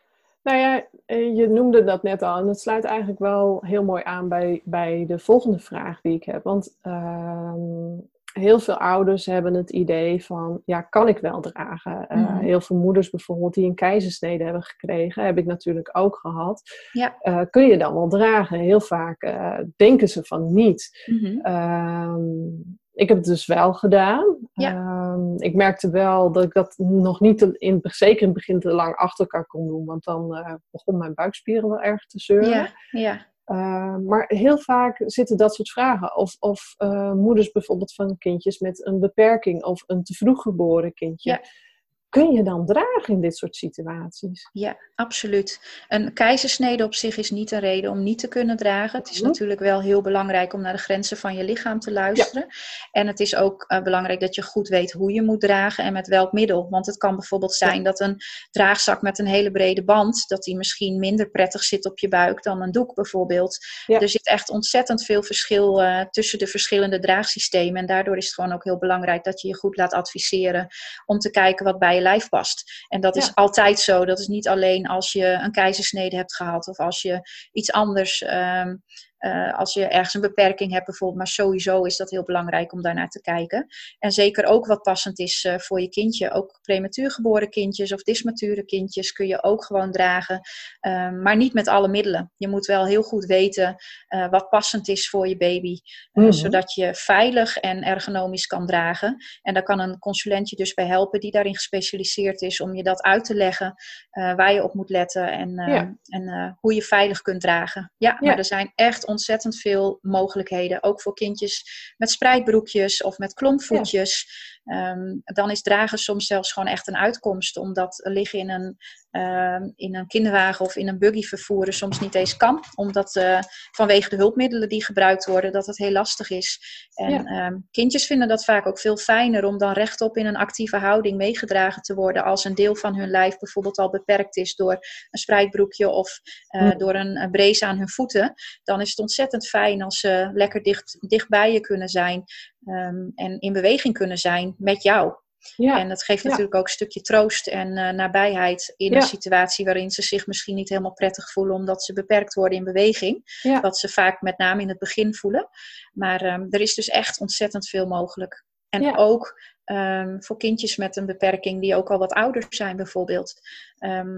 Nou ja, je noemde dat net al en dat sluit eigenlijk wel heel mooi aan bij, bij de volgende vraag die ik heb. Want uh, heel veel ouders hebben het idee van, ja, kan ik wel dragen? Eh, Mhm. heel veel moeders bijvoorbeeld die een keizersnede hebben gekregen, heb ik natuurlijk ook gehad. Ja. Eh, kun je dan wel dragen? Heel vaak eh, denken ze van niet. Mhm. Ehm, ik heb het dus wel gedaan. Ja. Ehm, ik merkte wel dat ik dat nog niet in, zeker in het begin te lang achter elkaar kon doen. Want dan begon mijn buikspieren wel erg te zeuren. Ja, ja. Uh, maar heel vaak zitten dat soort vragen. Of, of uh, moeders bijvoorbeeld van kindjes met een beperking of een te vroeg geboren kindje. Kun je dan dragen in dit soort situaties? Ja, absoluut. Een keizersnede op zich is niet een reden om niet te kunnen dragen. Het is Mhm. natuurlijk wel heel belangrijk om naar de grenzen van je lichaam te luisteren. En het is ook uh, belangrijk dat je goed weet hoe je moet dragen en met welk middel. Want het kan bijvoorbeeld zijn dat een draagzak met een hele brede band, dat die misschien minder prettig zit op je buik dan een doek bijvoorbeeld. Ja. Er zit echt ontzettend veel verschil uh, tussen de verschillende draagsystemen. En daardoor is het gewoon ook heel belangrijk dat je je goed laat adviseren om te kijken wat bij je lijf past. En dat is altijd zo. Dat is niet alleen als je een keizersnede hebt gehad of als je iets anders, ehm, uh, als je ergens een beperking hebt bijvoorbeeld. Maar sowieso is dat heel belangrijk om daarnaar te kijken. En zeker ook wat passend is uh, voor je kindje. Ook prematuur geboren kindjes of dismature kindjes kun je ook gewoon dragen. Um, maar niet met alle middelen. Je moet wel heel goed weten uh, wat passend is voor je baby. Mhm. Zodat je veilig en ergonomisch kan dragen. En daar kan een consulentje dus bij helpen die daarin gespecialiseerd is. Om je dat uit te leggen waar je op moet letten. En, Ja. en hoe je veilig kunt dragen. Ja, Ja. maar er zijn echt ontzettend veel mogelijkheden. Ook voor kindjes met spreidbroekjes of met klompvoetjes. Ehm, dan is dragen soms zelfs gewoon echt een uitkomst. Omdat liggen in een, ehm, in een kinderwagen of in een buggy vervoeren soms niet eens kan. Omdat eh, vanwege de hulpmiddelen die gebruikt worden, dat het heel lastig is. En Ja. ehm, kindjes vinden dat vaak ook veel fijner om dan rechtop in een actieve houding meegedragen te worden. Als een deel van hun lijf bijvoorbeeld al beperkt is door een spreidbroekje of eh, Mm. door een, een brace aan hun voeten. Dan is het ontzettend fijn als ze lekker dicht, dicht bij je kunnen zijn. Ehm, en in beweging kunnen zijn met jou. Ja. En dat geeft Ja. natuurlijk ook een stukje troost en eh, nabijheid in Ja. een situatie waarin ze zich misschien niet helemaal prettig voelen omdat ze beperkt worden in beweging. Wat ze vaak met name in het begin voelen. Maar ehm, er is dus echt ontzettend veel mogelijk. En ook ehm, voor kindjes met een beperking die ook al wat ouder zijn bijvoorbeeld.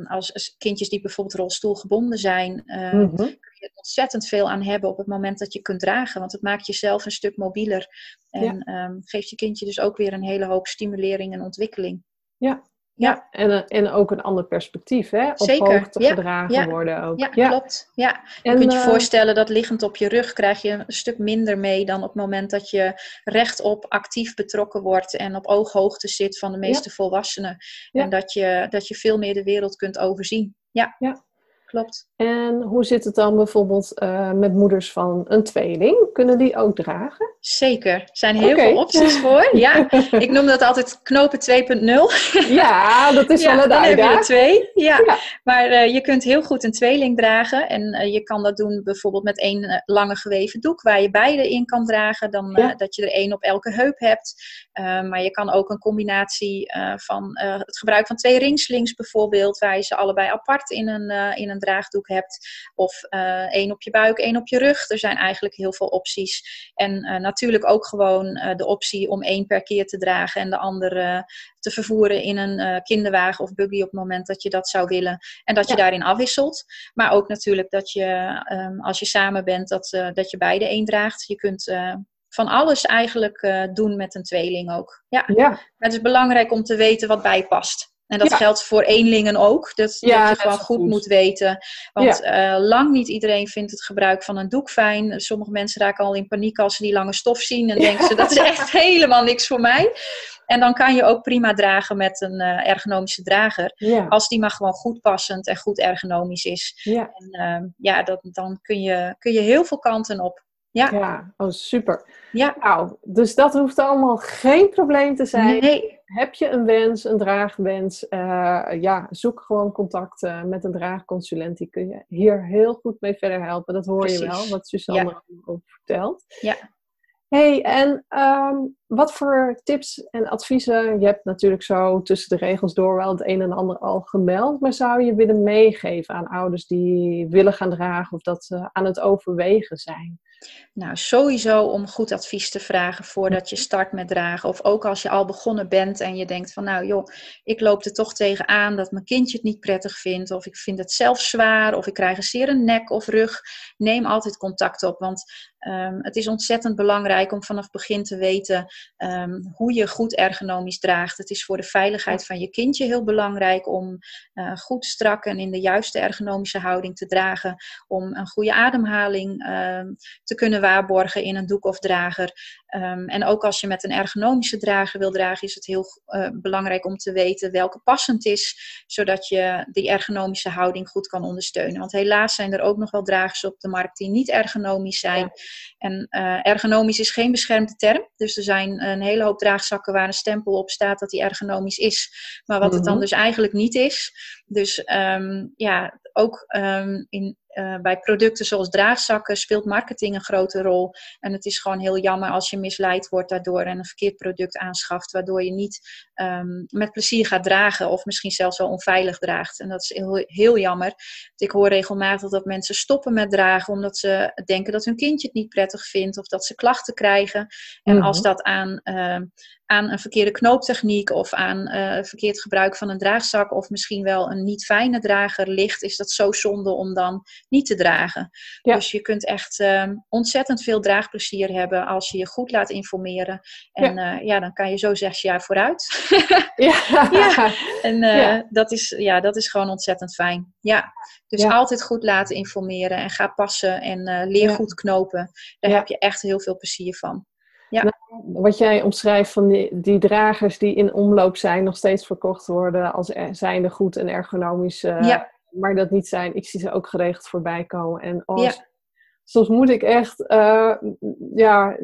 Als, als kindjes die bijvoorbeeld rolstoelgebonden zijn, ehm, Mhm. Je ontzettend veel aan hebben op het moment dat je kunt dragen. Want het maakt jezelf een stuk mobieler. En ehm, geeft je kindje dus ook weer een hele hoop stimulering en ontwikkeling. Ja. Ja. Ja, en, eh, en ook een ander perspectief, hè? Op Zeker, hoogte ja, gedragen ja, worden ook. Ja, klopt. Ja. Je kunt je eh, voorstellen dat liggend op je rug krijg je een stuk minder mee dan op het moment dat je rechtop actief betrokken wordt en op ooghoogte zit van de meeste volwassenen. En dat je, dat je veel meer de wereld kunt overzien. Ja, Ja. Klopt. En hoe zit het dan bijvoorbeeld eh, met moeders van een tweeling? Kunnen die ook dragen? Zeker. Er zijn heel veel opties voor. Ja, ik noem dat altijd knopen 2.0. Ja, dat is ja, wel een dan heb je twee. Ja. Ja. Maar eh, je kunt heel goed een tweeling dragen. En eh, je kan dat doen bijvoorbeeld met één lange geweven doek waar je beide in kan dragen. Dan Ja. dat je er één op elke heup hebt. Maar je kan ook een combinatie van het gebruik van twee ringslings bijvoorbeeld. Waar je ze allebei apart in een, in een draagdoek hebt. Of eh, één op je buik, één op je rug. Er zijn eigenlijk heel veel opties. En eh, natuurlijk ook gewoon eh, de optie om één per keer te dragen. En de andere te vervoeren in een kinderwagen of buggy op het moment dat je dat zou willen. En dat je Ja. daarin afwisselt. Maar ook natuurlijk dat je, ehm, als je samen bent, dat, dat je beide één draagt. Je kunt van alles eigenlijk doen met een tweeling ook. Ja, Ja, maar het is belangrijk om te weten wat bij past. En dat Ja. geldt voor eenlingen ook. Dat, Ja, dat je gewoon goed, goed. moet weten. Want eh, lang niet iedereen vindt het gebruik van een doek fijn. Sommige mensen raken al in paniek als ze die lange stof zien. En denken ze, dat is echt helemaal niks voor mij. En dan kan je ook prima dragen met een eh, ergonomische drager. Als die maar gewoon goed passend en goed ergonomisch is. ja, En ehm, ja, dat, dan kun je, kun je heel veel kanten op. Ja, ja. Oh, super. ja. Nou, dus dat hoeft allemaal geen probleem te zijn. Nee, Heb je een wens, een draagwens, eh, ja, zoek gewoon contact eh, met een draagconsulent. Die kun je hier heel goed mee verder helpen. Dat hoor je wel, wat Suzanne ook vertelt. Ja. hey, en ehm, wat voor tips en adviezen? Je hebt natuurlijk zo tussen de regels door wel het een en ander al gemeld. Maar zou je willen meegeven aan ouders die willen gaan dragen of dat ze aan het overwegen zijn? Nou, sowieso om goed advies te vragen voordat je start met dragen. Of ook als je al begonnen bent en je denkt van nou joh, ik loop er toch tegenaan dat mijn kindje het niet prettig vindt. Of ik vind het zelf zwaar. Of ik krijg een zeer een nek of rug. Neem altijd contact op. Want Ehm, het is ontzettend belangrijk om vanaf begin te weten ehm, hoe je goed ergonomisch draagt. Het is voor de veiligheid van je kindje heel belangrijk om uh, goed strak en in de juiste ergonomische houding te dragen. Om een goede ademhaling ehm, te kunnen waarborgen in een doek of drager. en ook als je met een ergonomische drager wil dragen, is het heel uh, belangrijk om te weten welke passend is, zodat je die ergonomische houding goed kan ondersteunen. Want helaas zijn er ook nog wel dragers op de markt die niet ergonomisch zijn. En uh, ergonomisch is geen beschermde term. Dus er zijn een hele hoop draagzakken waar een stempel op staat dat die ergonomisch is. Maar wat het dan mhm. dus eigenlijk niet is. Dus um, ja, ook um, in uh, bij producten zoals draagzakken speelt marketing een grote rol. En het is gewoon heel jammer als je misleid wordt daardoor en een verkeerd product aanschaft, waardoor je niet um, met plezier gaat dragen of misschien zelfs wel onveilig draagt. En dat is heel, heel jammer. Ik hoor regelmatig dat mensen stoppen met dragen omdat ze denken dat hun kindje het niet prettig vindt of dat ze klachten krijgen. En mm -hmm. als dat aan uh, aan een verkeerde knooptechniek of aan uh, verkeerd gebruik van een draagzak of misschien wel een niet fijne drager ligt, is dat zo zonde om dan niet te dragen. Dus je kunt echt uh, ontzettend veel draagplezier hebben als je je goed laat informeren. En ja, uh, ja dan kan je zo zes jaar vooruit. ja. ja. En ja. Dat, is, ja, dat is gewoon ontzettend fijn. Ja. Dus altijd goed laten informeren en ga passen en leer goed knopen. Daar heb je echt heel veel plezier van. Ja. Nou, wat jij omschrijft van die, die, dragers die in omloop zijn, nog steeds verkocht worden als er, zijnde goed en ergonomisch, uh, ja. Maar dat niet zijn. Ik zie ze ook geregeld voorbij komen. En als, ja. soms moet ik echt uh, ja,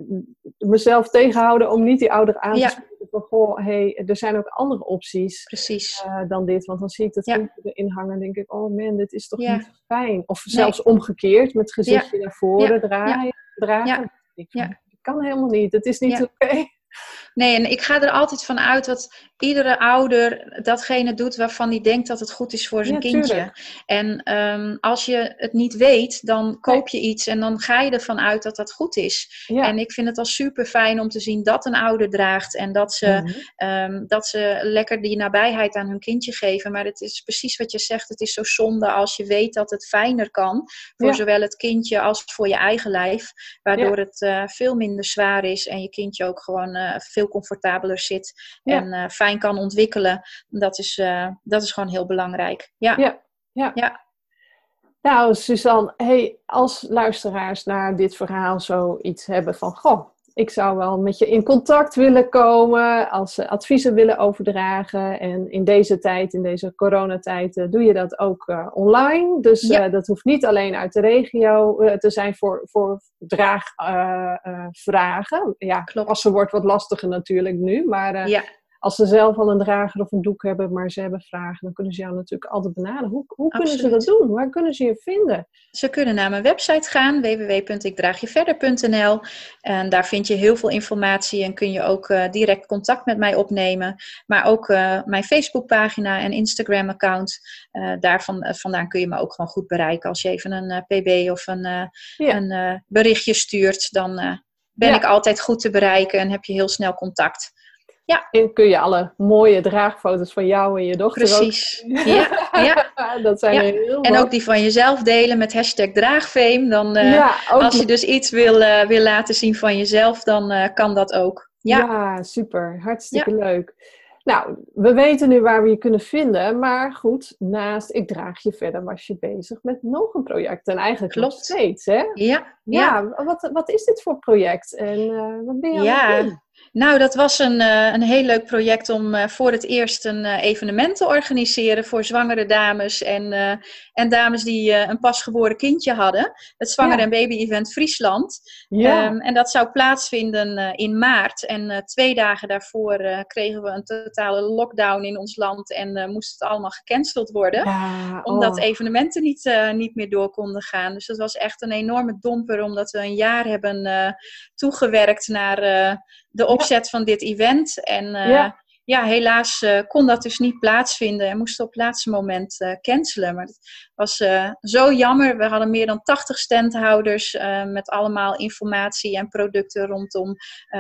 mezelf tegenhouden om niet die ouder aan te spreken. Van goh, hey, er zijn ook andere opties Precies. Uh, dan dit. Want dan zie ik dat ja. erin hangen en denk ik, oh man, dit is toch niet fijn. Of zelfs nee. omgekeerd, met het gezichtje naar voren draaien. dragen. Ja kan helemaal niet. Het is niet oké. Okay. Nee, en ik ga er altijd van uit dat iedere ouder datgene doet waarvan hij denkt dat het goed is voor zijn ja, kindje. Tuurlijk. En um, als je het niet weet, dan koop je iets en dan ga je ervan uit dat dat goed is. Ja. En ik vind het al super fijn om te zien dat een ouder draagt en dat ze, mm -hmm. um, dat ze lekker die nabijheid aan hun kindje geven. Maar het is precies wat je zegt, het is zo zonde als je weet dat het fijner kan voor ja. zowel het kindje als voor je eigen lijf. Waardoor het uh, veel minder zwaar is en je kindje ook gewoon uh, veel comfortabeler zit en uh, fijn kan ontwikkelen. Dat is, uh, dat is gewoon heel belangrijk. Ja. ja. ja. ja. Nou, Suzanne, hey, als luisteraars naar dit verhaal zoiets hebben van: Goh, ik zou wel met je in contact willen komen, als ze adviezen willen overdragen. En in deze tijd, in deze coronatijd, uh, doe je dat ook uh, online. Dus ja. uh, dat hoeft niet alleen uit de regio te zijn voor, voor draagvragen. ja, Klopt. passen wordt wat lastiger natuurlijk nu, maar ja als ze zelf al een drager of een doek hebben, maar ze hebben vragen, dan kunnen ze jou natuurlijk altijd benaderen. Hoe, hoe kunnen ze dat doen? Waar kunnen ze je vinden? Ze kunnen naar mijn website gaan, www.ikdraagjeverder.nl. En daar vind je heel veel informatie en kun je ook uh, direct contact met mij opnemen. Maar ook uh, mijn Facebookpagina en Instagram-account. Uh, daarvan vandaan kun je me ook gewoon goed bereiken. Als je even een pb of een, ja. een berichtje stuurt, dan ben ja. ik altijd goed te bereiken en heb je heel snel contact. Ja. En kun je alle mooie draagfoto's van jou en je dochter Precies. Ook... Ja, ja. dat zijn ja. er heel En ook die van jezelf delen met hashtag draagfame. Dan, uh, ja, als je dus iets wil, uh, wil laten zien van jezelf, dan uh, kan dat ook. Ja, ja super. Hartstikke leuk. Nou, we weten nu waar we je kunnen vinden. Maar goed, naast Ik Draag Je Verder was je bezig met nog een project. En eigenlijk Klopt. nog steeds, hè? Ja. Ja, wat, wat is dit voor project? En wat ben je aan het doen? Nou, dat was een, uh, een heel leuk project om uh, voor het eerst een uh, evenement te organiseren voor zwangere dames en, en dames die een pasgeboren kindje hadden. Het Zwanger ja. en Baby Event Friesland. Ja. Um, en dat zou plaatsvinden in maart. En twee dagen daarvoor kregen we een totale lockdown in ons land en moest het allemaal gecanceld worden. Ja, oh. Omdat evenementen niet, niet meer door konden gaan. Dus dat was echt een enorme domper, omdat we een jaar hebben toegewerkt naar de opzet ja. van dit event. En uh, ja. ja, helaas uh, kon dat dus niet plaatsvinden en moesten op het laatste moment uh, cancelen. Maar het was zo jammer. We hadden meer dan 80 standhouders met allemaal informatie en producten rondom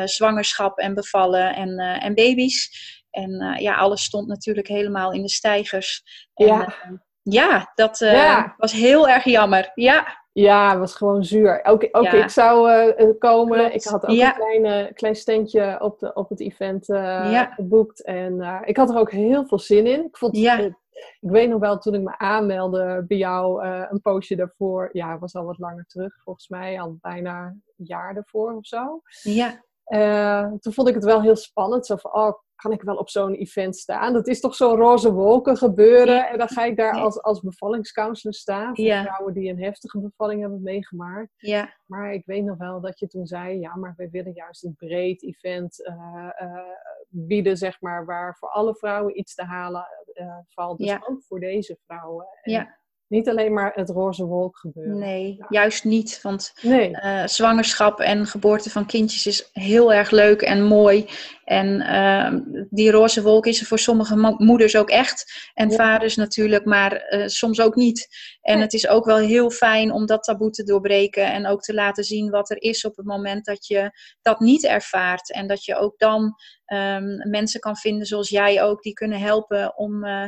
zwangerschap en bevallen en, en baby's. En ja, alles stond natuurlijk helemaal in de stijgers. En, ja. ja, dat was heel erg jammer. Ja. Ja, het was gewoon zuur. Ook, ook ik zou uh, komen. Ik had ook een klein, klein standje op, de, op het event uh, geboekt. En uh, ik had er ook heel veel zin in. Ik, vond, ik weet nog wel, toen ik me aanmeldde bij jou een poosje daarvoor. Ja, het was al wat langer terug. Volgens mij al bijna een jaar ervoor of zo. Ja. toen vond ik het wel heel spannend. Zo van, oh, kan ik wel op zo'n event staan? Dat is toch zo'n roze wolken gebeuren. En dan ga ik daar als, als bevallingscounselor staan. Voor vrouwen die een heftige bevalling hebben meegemaakt. Ja. Maar ik weet nog wel dat je toen zei, ja, maar wij willen juist een breed event uh, uh, bieden, zeg maar, waar voor alle vrouwen iets te halen uh, valt. Dus ook voor deze vrouwen. En ja. Niet alleen maar het roze wolk gebeuren. Nee, juist niet. Want nee. zwangerschap en geboorte van kindjes is heel erg leuk en mooi. En uh, die roze wolk is er voor sommige moeders ook echt. En vaders natuurlijk, maar uh, soms ook niet. En het is ook wel heel fijn om dat taboe te doorbreken. En ook te laten zien wat er is op het moment dat je dat niet ervaart. En dat je ook dan um, mensen kan vinden zoals jij ook, die kunnen helpen om uh,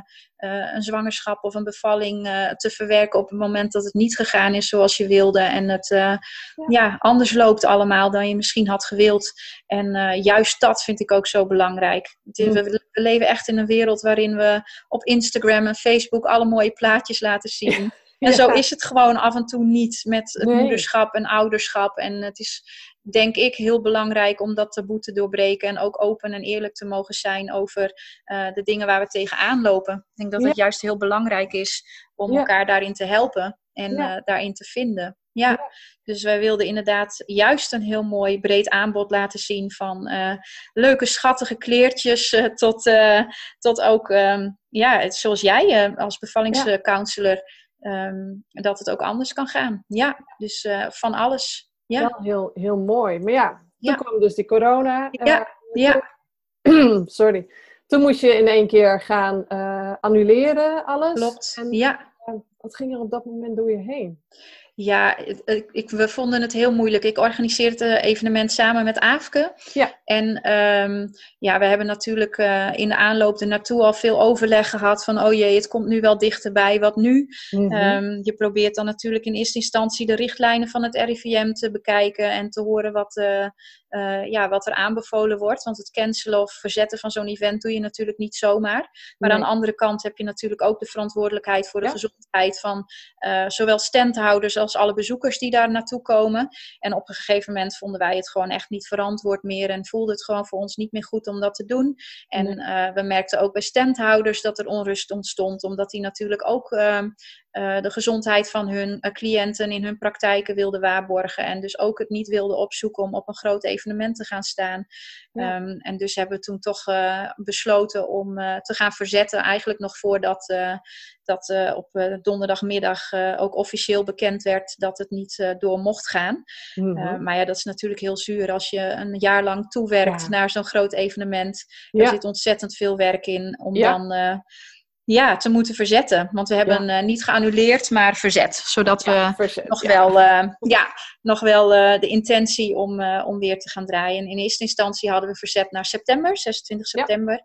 een zwangerschap of een bevalling te verwerken op het moment dat het niet gegaan is zoals je wilde. En het ja. ja. anders loopt allemaal dan je misschien had gewild. En juist dat vind ik ook zo belangrijk. Mm. We, leven echt in een wereld waarin we op Instagram en Facebook alle mooie plaatjes laten zien. En zo is het gewoon af en toe niet met het moederschap en ouderschap. En het is denk ik heel belangrijk om dat taboe te doorbreken. En ook open en eerlijk te mogen zijn over uh, de dingen waar we tegenaan lopen. Ik denk dat het juist heel belangrijk is om elkaar daarin te helpen en uh, daarin te vinden. Ja. dus wij wilden inderdaad juist een heel mooi breed aanbod laten zien van uh, leuke schattige kleertjes uh, tot, uh, tot ook, um, ja, zoals jij als bevallingscounselor, um, dat het ook anders kan gaan. Ja, dus van alles. Ja, Wel heel, heel mooi. Maar ja, toen ja. kwam dus die corona. Ja, ja. Sorry. Toen moest je in één keer gaan annuleren alles. Klopt, en, ja. Wat ging er op dat moment door je heen? Ja, ik, we vonden het heel moeilijk. Ik organiseerde het evenement samen met Aafke. Ja. En um, ja, we hebben natuurlijk uh, in de aanloop er naartoe al veel overleg gehad van oh jee, het komt nu wel dichterbij, wat nu? Mm -hmm. um, je probeert dan natuurlijk in eerste instantie de richtlijnen van het RIVM te bekijken en te horen wat, uh, uh, ja, wat er aanbevolen wordt. Want het cancelen of verzetten van zo'n event doe je natuurlijk niet zomaar. Maar nee. aan de andere kant heb je natuurlijk ook de verantwoordelijkheid voor de ja. gezondheid van zowel standhouders als alle bezoekers die daar naartoe komen. En op een gegeven moment vonden wij het gewoon echt niet verantwoord meer en voelde het gewoon voor ons niet meer goed om dat te doen. En nee. uh, we merkten ook bij standhouders dat er onrust ontstond, omdat die natuurlijk ook uh, uh, de gezondheid van hun cliënten in hun praktijken wilden waarborgen. En dus ook het niet wilden opzoeken om op een groot evenement te gaan staan. Ja. Um, en dus hebben we toen toch besloten om te gaan verzetten, eigenlijk nog voordat dat op donderdagmiddag ook officieel bekend werd dat het niet door mocht gaan. Mm -hmm. maar ja, dat is natuurlijk heel zuur als je een jaar lang toewerkt ja. naar zo'n groot evenement. Er ja. zit ontzettend veel werk in om dan ja, te moeten verzetten. Want we hebben ja. uh, niet geannuleerd, maar verzet. Zodat ja, we verzet, nog, ja. Wel, uh, ja, nog wel uh, de intentie om, om weer te gaan draaien. En in eerste instantie hadden we verzet naar september, 26 september.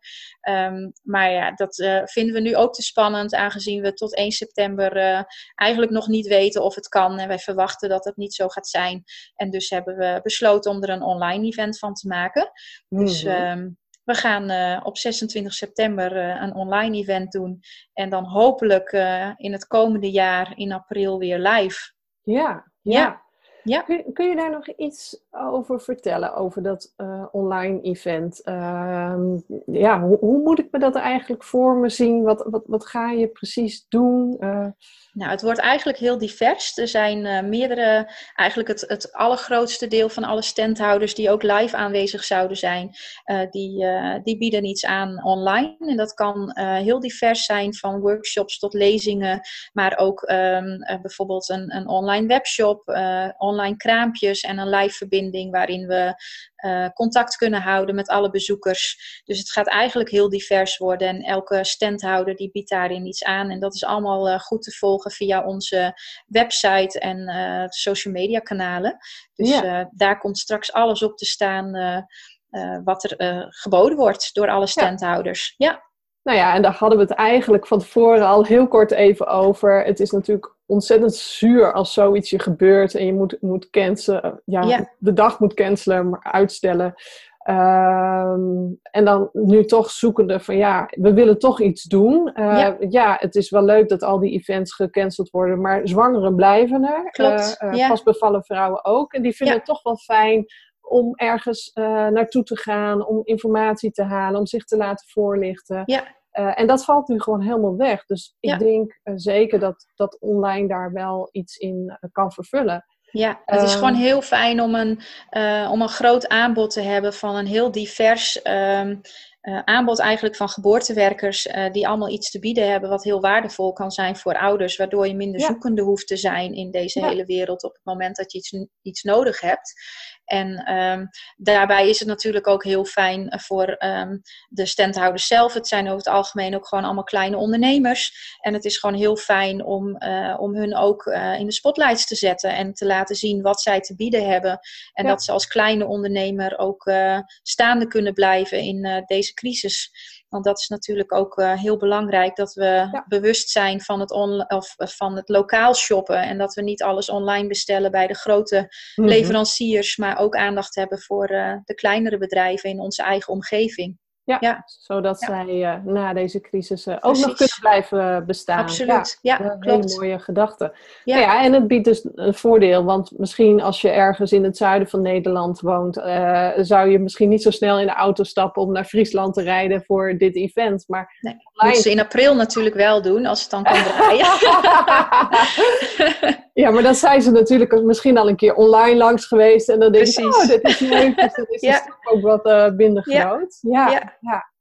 Um, maar ja, dat vinden we nu ook te spannend, aangezien we tot 1 september eigenlijk nog niet weten of het kan. En wij verwachten dat het niet zo gaat zijn. En dus hebben we besloten om er een online event van te maken. Mm -hmm. Dus um, we gaan uh, op 26 september uh, een online event doen. En dan hopelijk uh, in het komende jaar in april weer live. Ja, ja. ja. ja. Kun, kun, je daar nog iets over vertellen, over dat online event? Ehm, ja, hoe, hoe, moet ik me dat eigenlijk voor me zien? Wat, wat, wat ga je precies doen? Nou, het wordt eigenlijk heel divers. Er zijn uh, meerdere, eigenlijk het, het allergrootste deel van alle standhouders die ook live aanwezig zouden zijn, uh, die, uh, die bieden iets aan online. En dat kan heel divers zijn, van workshops tot lezingen, maar ook um, bijvoorbeeld een, een online webshop, online kraampjes en een live verbinding waarin we contact kunnen houden met alle bezoekers. Dus het gaat eigenlijk heel divers worden en elke standhouder die biedt daarin iets aan. En dat is allemaal goed te volgen via onze website en social media kanalen. Dus daar komt straks alles op te staan wat er geboden wordt door alle standhouders. ja. Nou ja, en daar hadden we het eigenlijk van tevoren al heel kort even over. Het is natuurlijk ontzettend zuur als zoiets je gebeurt en je moet, moet cancelen. Ja, de dag moet cancelen, maar uitstellen. Ehm, en dan nu toch zoekende van ja, we willen toch iets doen. Uh, ja. het is wel leuk dat al die events gecanceld worden, maar zwangeren blijven er. Klopt. Uh, uh, Vastbevallen vrouwen ook. En die vinden het toch wel fijn om ergens naartoe te gaan, om informatie te halen, om zich te laten voorlichten. Ja. Uh, en dat valt nu gewoon helemaal weg. Dus ik denk uh, zeker dat, dat online daar wel iets in kan vervullen. Ja, het is gewoon heel fijn om een, om een groot aanbod te hebben van een heel divers um, aanbod eigenlijk van geboortewerkers die allemaal iets te bieden hebben wat heel waardevol kan zijn voor ouders, waardoor je minder ja. zoekende hoeft te zijn in deze ja. hele wereld op het moment dat je iets, iets nodig hebt. En um, daarbij is het natuurlijk ook heel fijn voor um, de standhouders zelf. Het zijn over het algemeen ook gewoon allemaal kleine ondernemers. En het is gewoon heel fijn om, uh, om hun ook uh, in de spotlights te zetten en te laten zien wat zij te bieden hebben. En ja. dat ze als kleine ondernemer ook uh, staande kunnen blijven in deze crisis. Want dat is natuurlijk ook uh, heel belangrijk dat we ja. bewust zijn van het, on of, van het lokaal shoppen. En dat we niet alles online bestellen bij de grote mm -hmm. leveranciers, maar ook aandacht hebben voor uh, de kleinere bedrijven in onze eigen omgeving. Ja, ja. zodat ja. zij uh, na deze crisis uh, ook nog kunnen blijven bestaan. Absoluut, ja, ja een klopt. Hele mooie gedachte. Ja. Nou ja, en het biedt dus een voordeel, want misschien als je ergens in het zuiden van Nederland woont, uh, zou je misschien niet zo snel in de auto stappen om naar Friesland te rijden voor dit event. Maar nee, online... moet ze in april natuurlijk wel doen, als het dan kan draaien. ja, maar dan zijn ze natuurlijk misschien al een keer online langs geweest en dan denk je, oh, dit is leuk, dus dat is ja. ook wat minder groot. ja. ja. Ja.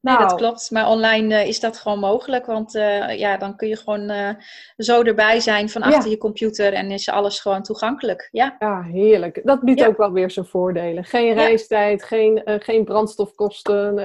Nou. Nee, dat klopt. Maar online uh, is dat gewoon mogelijk. Want uh, ja, dan kun je gewoon uh, zo erbij zijn van achter ja. je computer en is alles gewoon toegankelijk. Ja, ja heerlijk. Dat biedt ja. ook wel weer zijn voordelen. Geen reistijd, geen, geen brandstofkosten,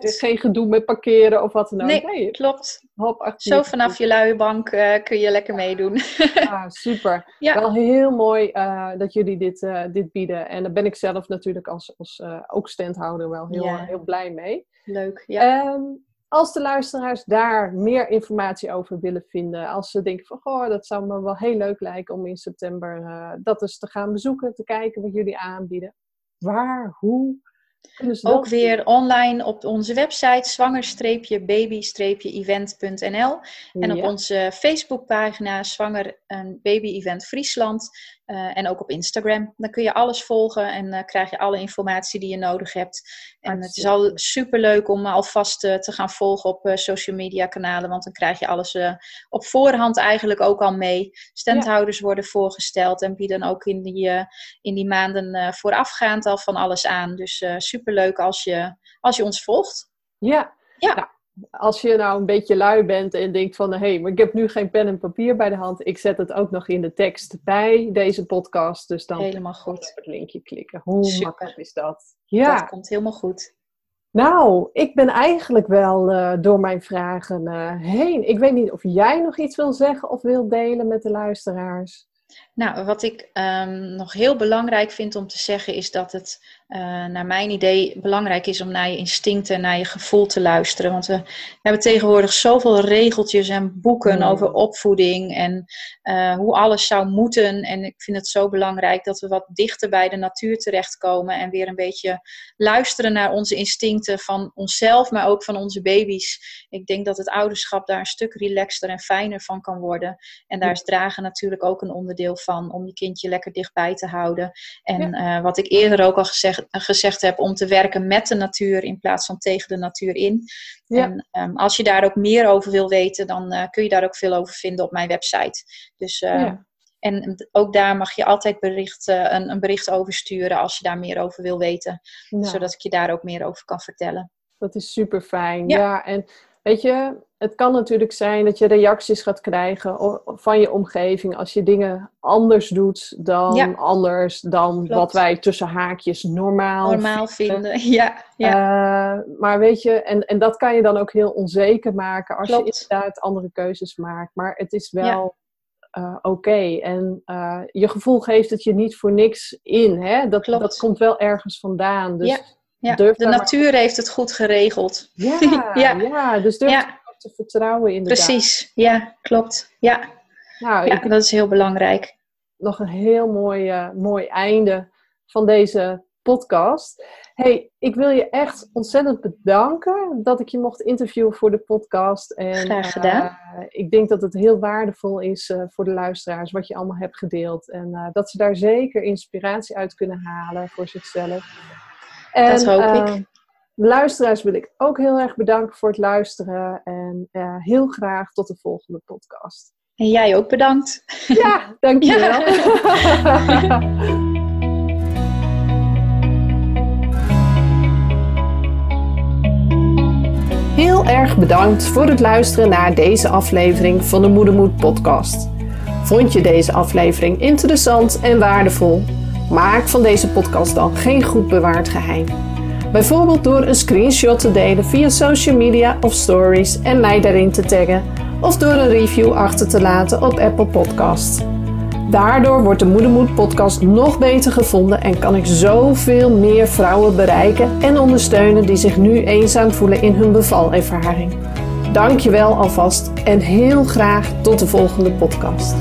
geen gedoe met parkeren of wat dan ook. Nee, nee klopt. Hop, zo vanaf je luie bank kun je lekker meedoen. ah, super. Wel heel mooi dat jullie dit, dit bieden. En daar ben ik zelf natuurlijk als, als ook standhouder wel heel, heel blij mee. Leuk, ja. Um, als de luisteraars daar meer informatie over willen vinden, als ze denken van, goh, dat zou me wel heel leuk lijken om in september uh, dat eens te gaan bezoeken, te kijken wat jullie aanbieden. Waar, hoe? Ook weer online op onze website zwanger-baby-event.nl en op onze Facebookpagina Zwanger en Baby Event Friesland. Uh, en ook op Instagram. Dan kun je alles volgen en uh, krijg je alle informatie die je nodig hebt. En het is al super leuk om alvast uh, te gaan volgen op social media kanalen, want dan krijg je alles op voorhand eigenlijk ook al mee. Standhouders ja. worden voorgesteld en bieden ook in die, in die maanden voorafgaand al van alles aan. Dus super leuk als je, als je ons volgt. Ja, ja. Nou, als je nou een beetje lui bent en denkt van, hé, hey, maar ik heb nu geen pen en papier bij de hand. Ik zet het ook nog in de tekst bij deze podcast. Dus dan helemaal goed. op het linkje klikken. Hoe Super. makkelijk is dat? Ja. Dat komt helemaal goed. Nou, ik ben eigenlijk wel uh, door mijn vragen uh, heen. Ik weet niet of jij nog iets wil zeggen of wil delen met de luisteraars. Nou, wat ik um, nog heel belangrijk vind om te zeggen is dat het, uh, naar mijn idee, belangrijk is om naar je instincten, naar je gevoel te luisteren. Want we hebben tegenwoordig zoveel regeltjes en boeken mm. over opvoeding en uh, hoe alles zou moeten. En ik vind het zo belangrijk dat we wat dichter bij de natuur terechtkomen en weer een beetje luisteren naar onze instincten van onszelf, maar ook van onze baby's. Ik denk dat het ouderschap daar een stuk relaxter en fijner van kan worden. En daar is dragen natuurlijk ook een onderdeel van van om je kindje lekker dichtbij te houden. En ja. uh, wat ik eerder ook al gezegd, gezegd heb, om te werken met de natuur in plaats van tegen de natuur in. Ja. En um, als je daar ook meer over wil weten, dan uh, kun je daar ook veel over vinden op mijn website. Dus uh, ja. En ook daar mag je altijd bericht, een, een, bericht over sturen als je daar meer over wil weten. Zodat ik je daar ook meer over kan vertellen. Dat is super fijn. Ja, ja en weet je, het kan natuurlijk zijn dat je reacties gaat krijgen van je omgeving als je dingen anders doet dan anders dan wat wij tussen haakjes normaal, normaal vinden. Ja, ja. Uh, maar weet je, en, en dat kan je dan ook heel onzeker maken als je inderdaad andere keuzes maakt. Maar het is wel uh, oké. En uh, je gevoel geeft het je niet voor niks in. Hè? Dat, dat komt wel ergens vandaan. Dus ja. De natuur heeft het goed geregeld. Ja, ja. ja dus durf ja. te vertrouwen inderdaad. Precies, ja, klopt. Ja, nou, ja dat is heel belangrijk. Nog een heel mooi, uh, mooi einde van deze podcast. Hey, ik wil je echt ontzettend bedanken dat ik je mocht interviewen voor de podcast. En, Graag gedaan. Uh, ik denk dat het heel waardevol is uh, voor de luisteraars wat je allemaal hebt gedeeld. En uh, dat ze daar zeker inspiratie uit kunnen halen voor zichzelf. En, dat hoop ik. Ehm, luisteraars wil ik ook heel erg bedanken voor het luisteren. En heel graag tot de volgende podcast. En jij ook bedankt. Ja, dankjewel. Ja. Heel erg bedankt voor het luisteren naar deze aflevering van de Moedermoed podcast. Vond je deze aflevering interessant en waardevol? Maak van deze podcast dan geen goed bewaard geheim. Bijvoorbeeld door een screenshot te delen via social media of stories en mij daarin te taggen, of door een review achter te laten op Apple Podcasts. Daardoor wordt de Moedermoed podcast nog beter gevonden en kan ik zoveel meer vrouwen bereiken en ondersteunen die zich nu eenzaam voelen in hun bevalervaring. Dankjewel alvast en heel graag tot de volgende podcast.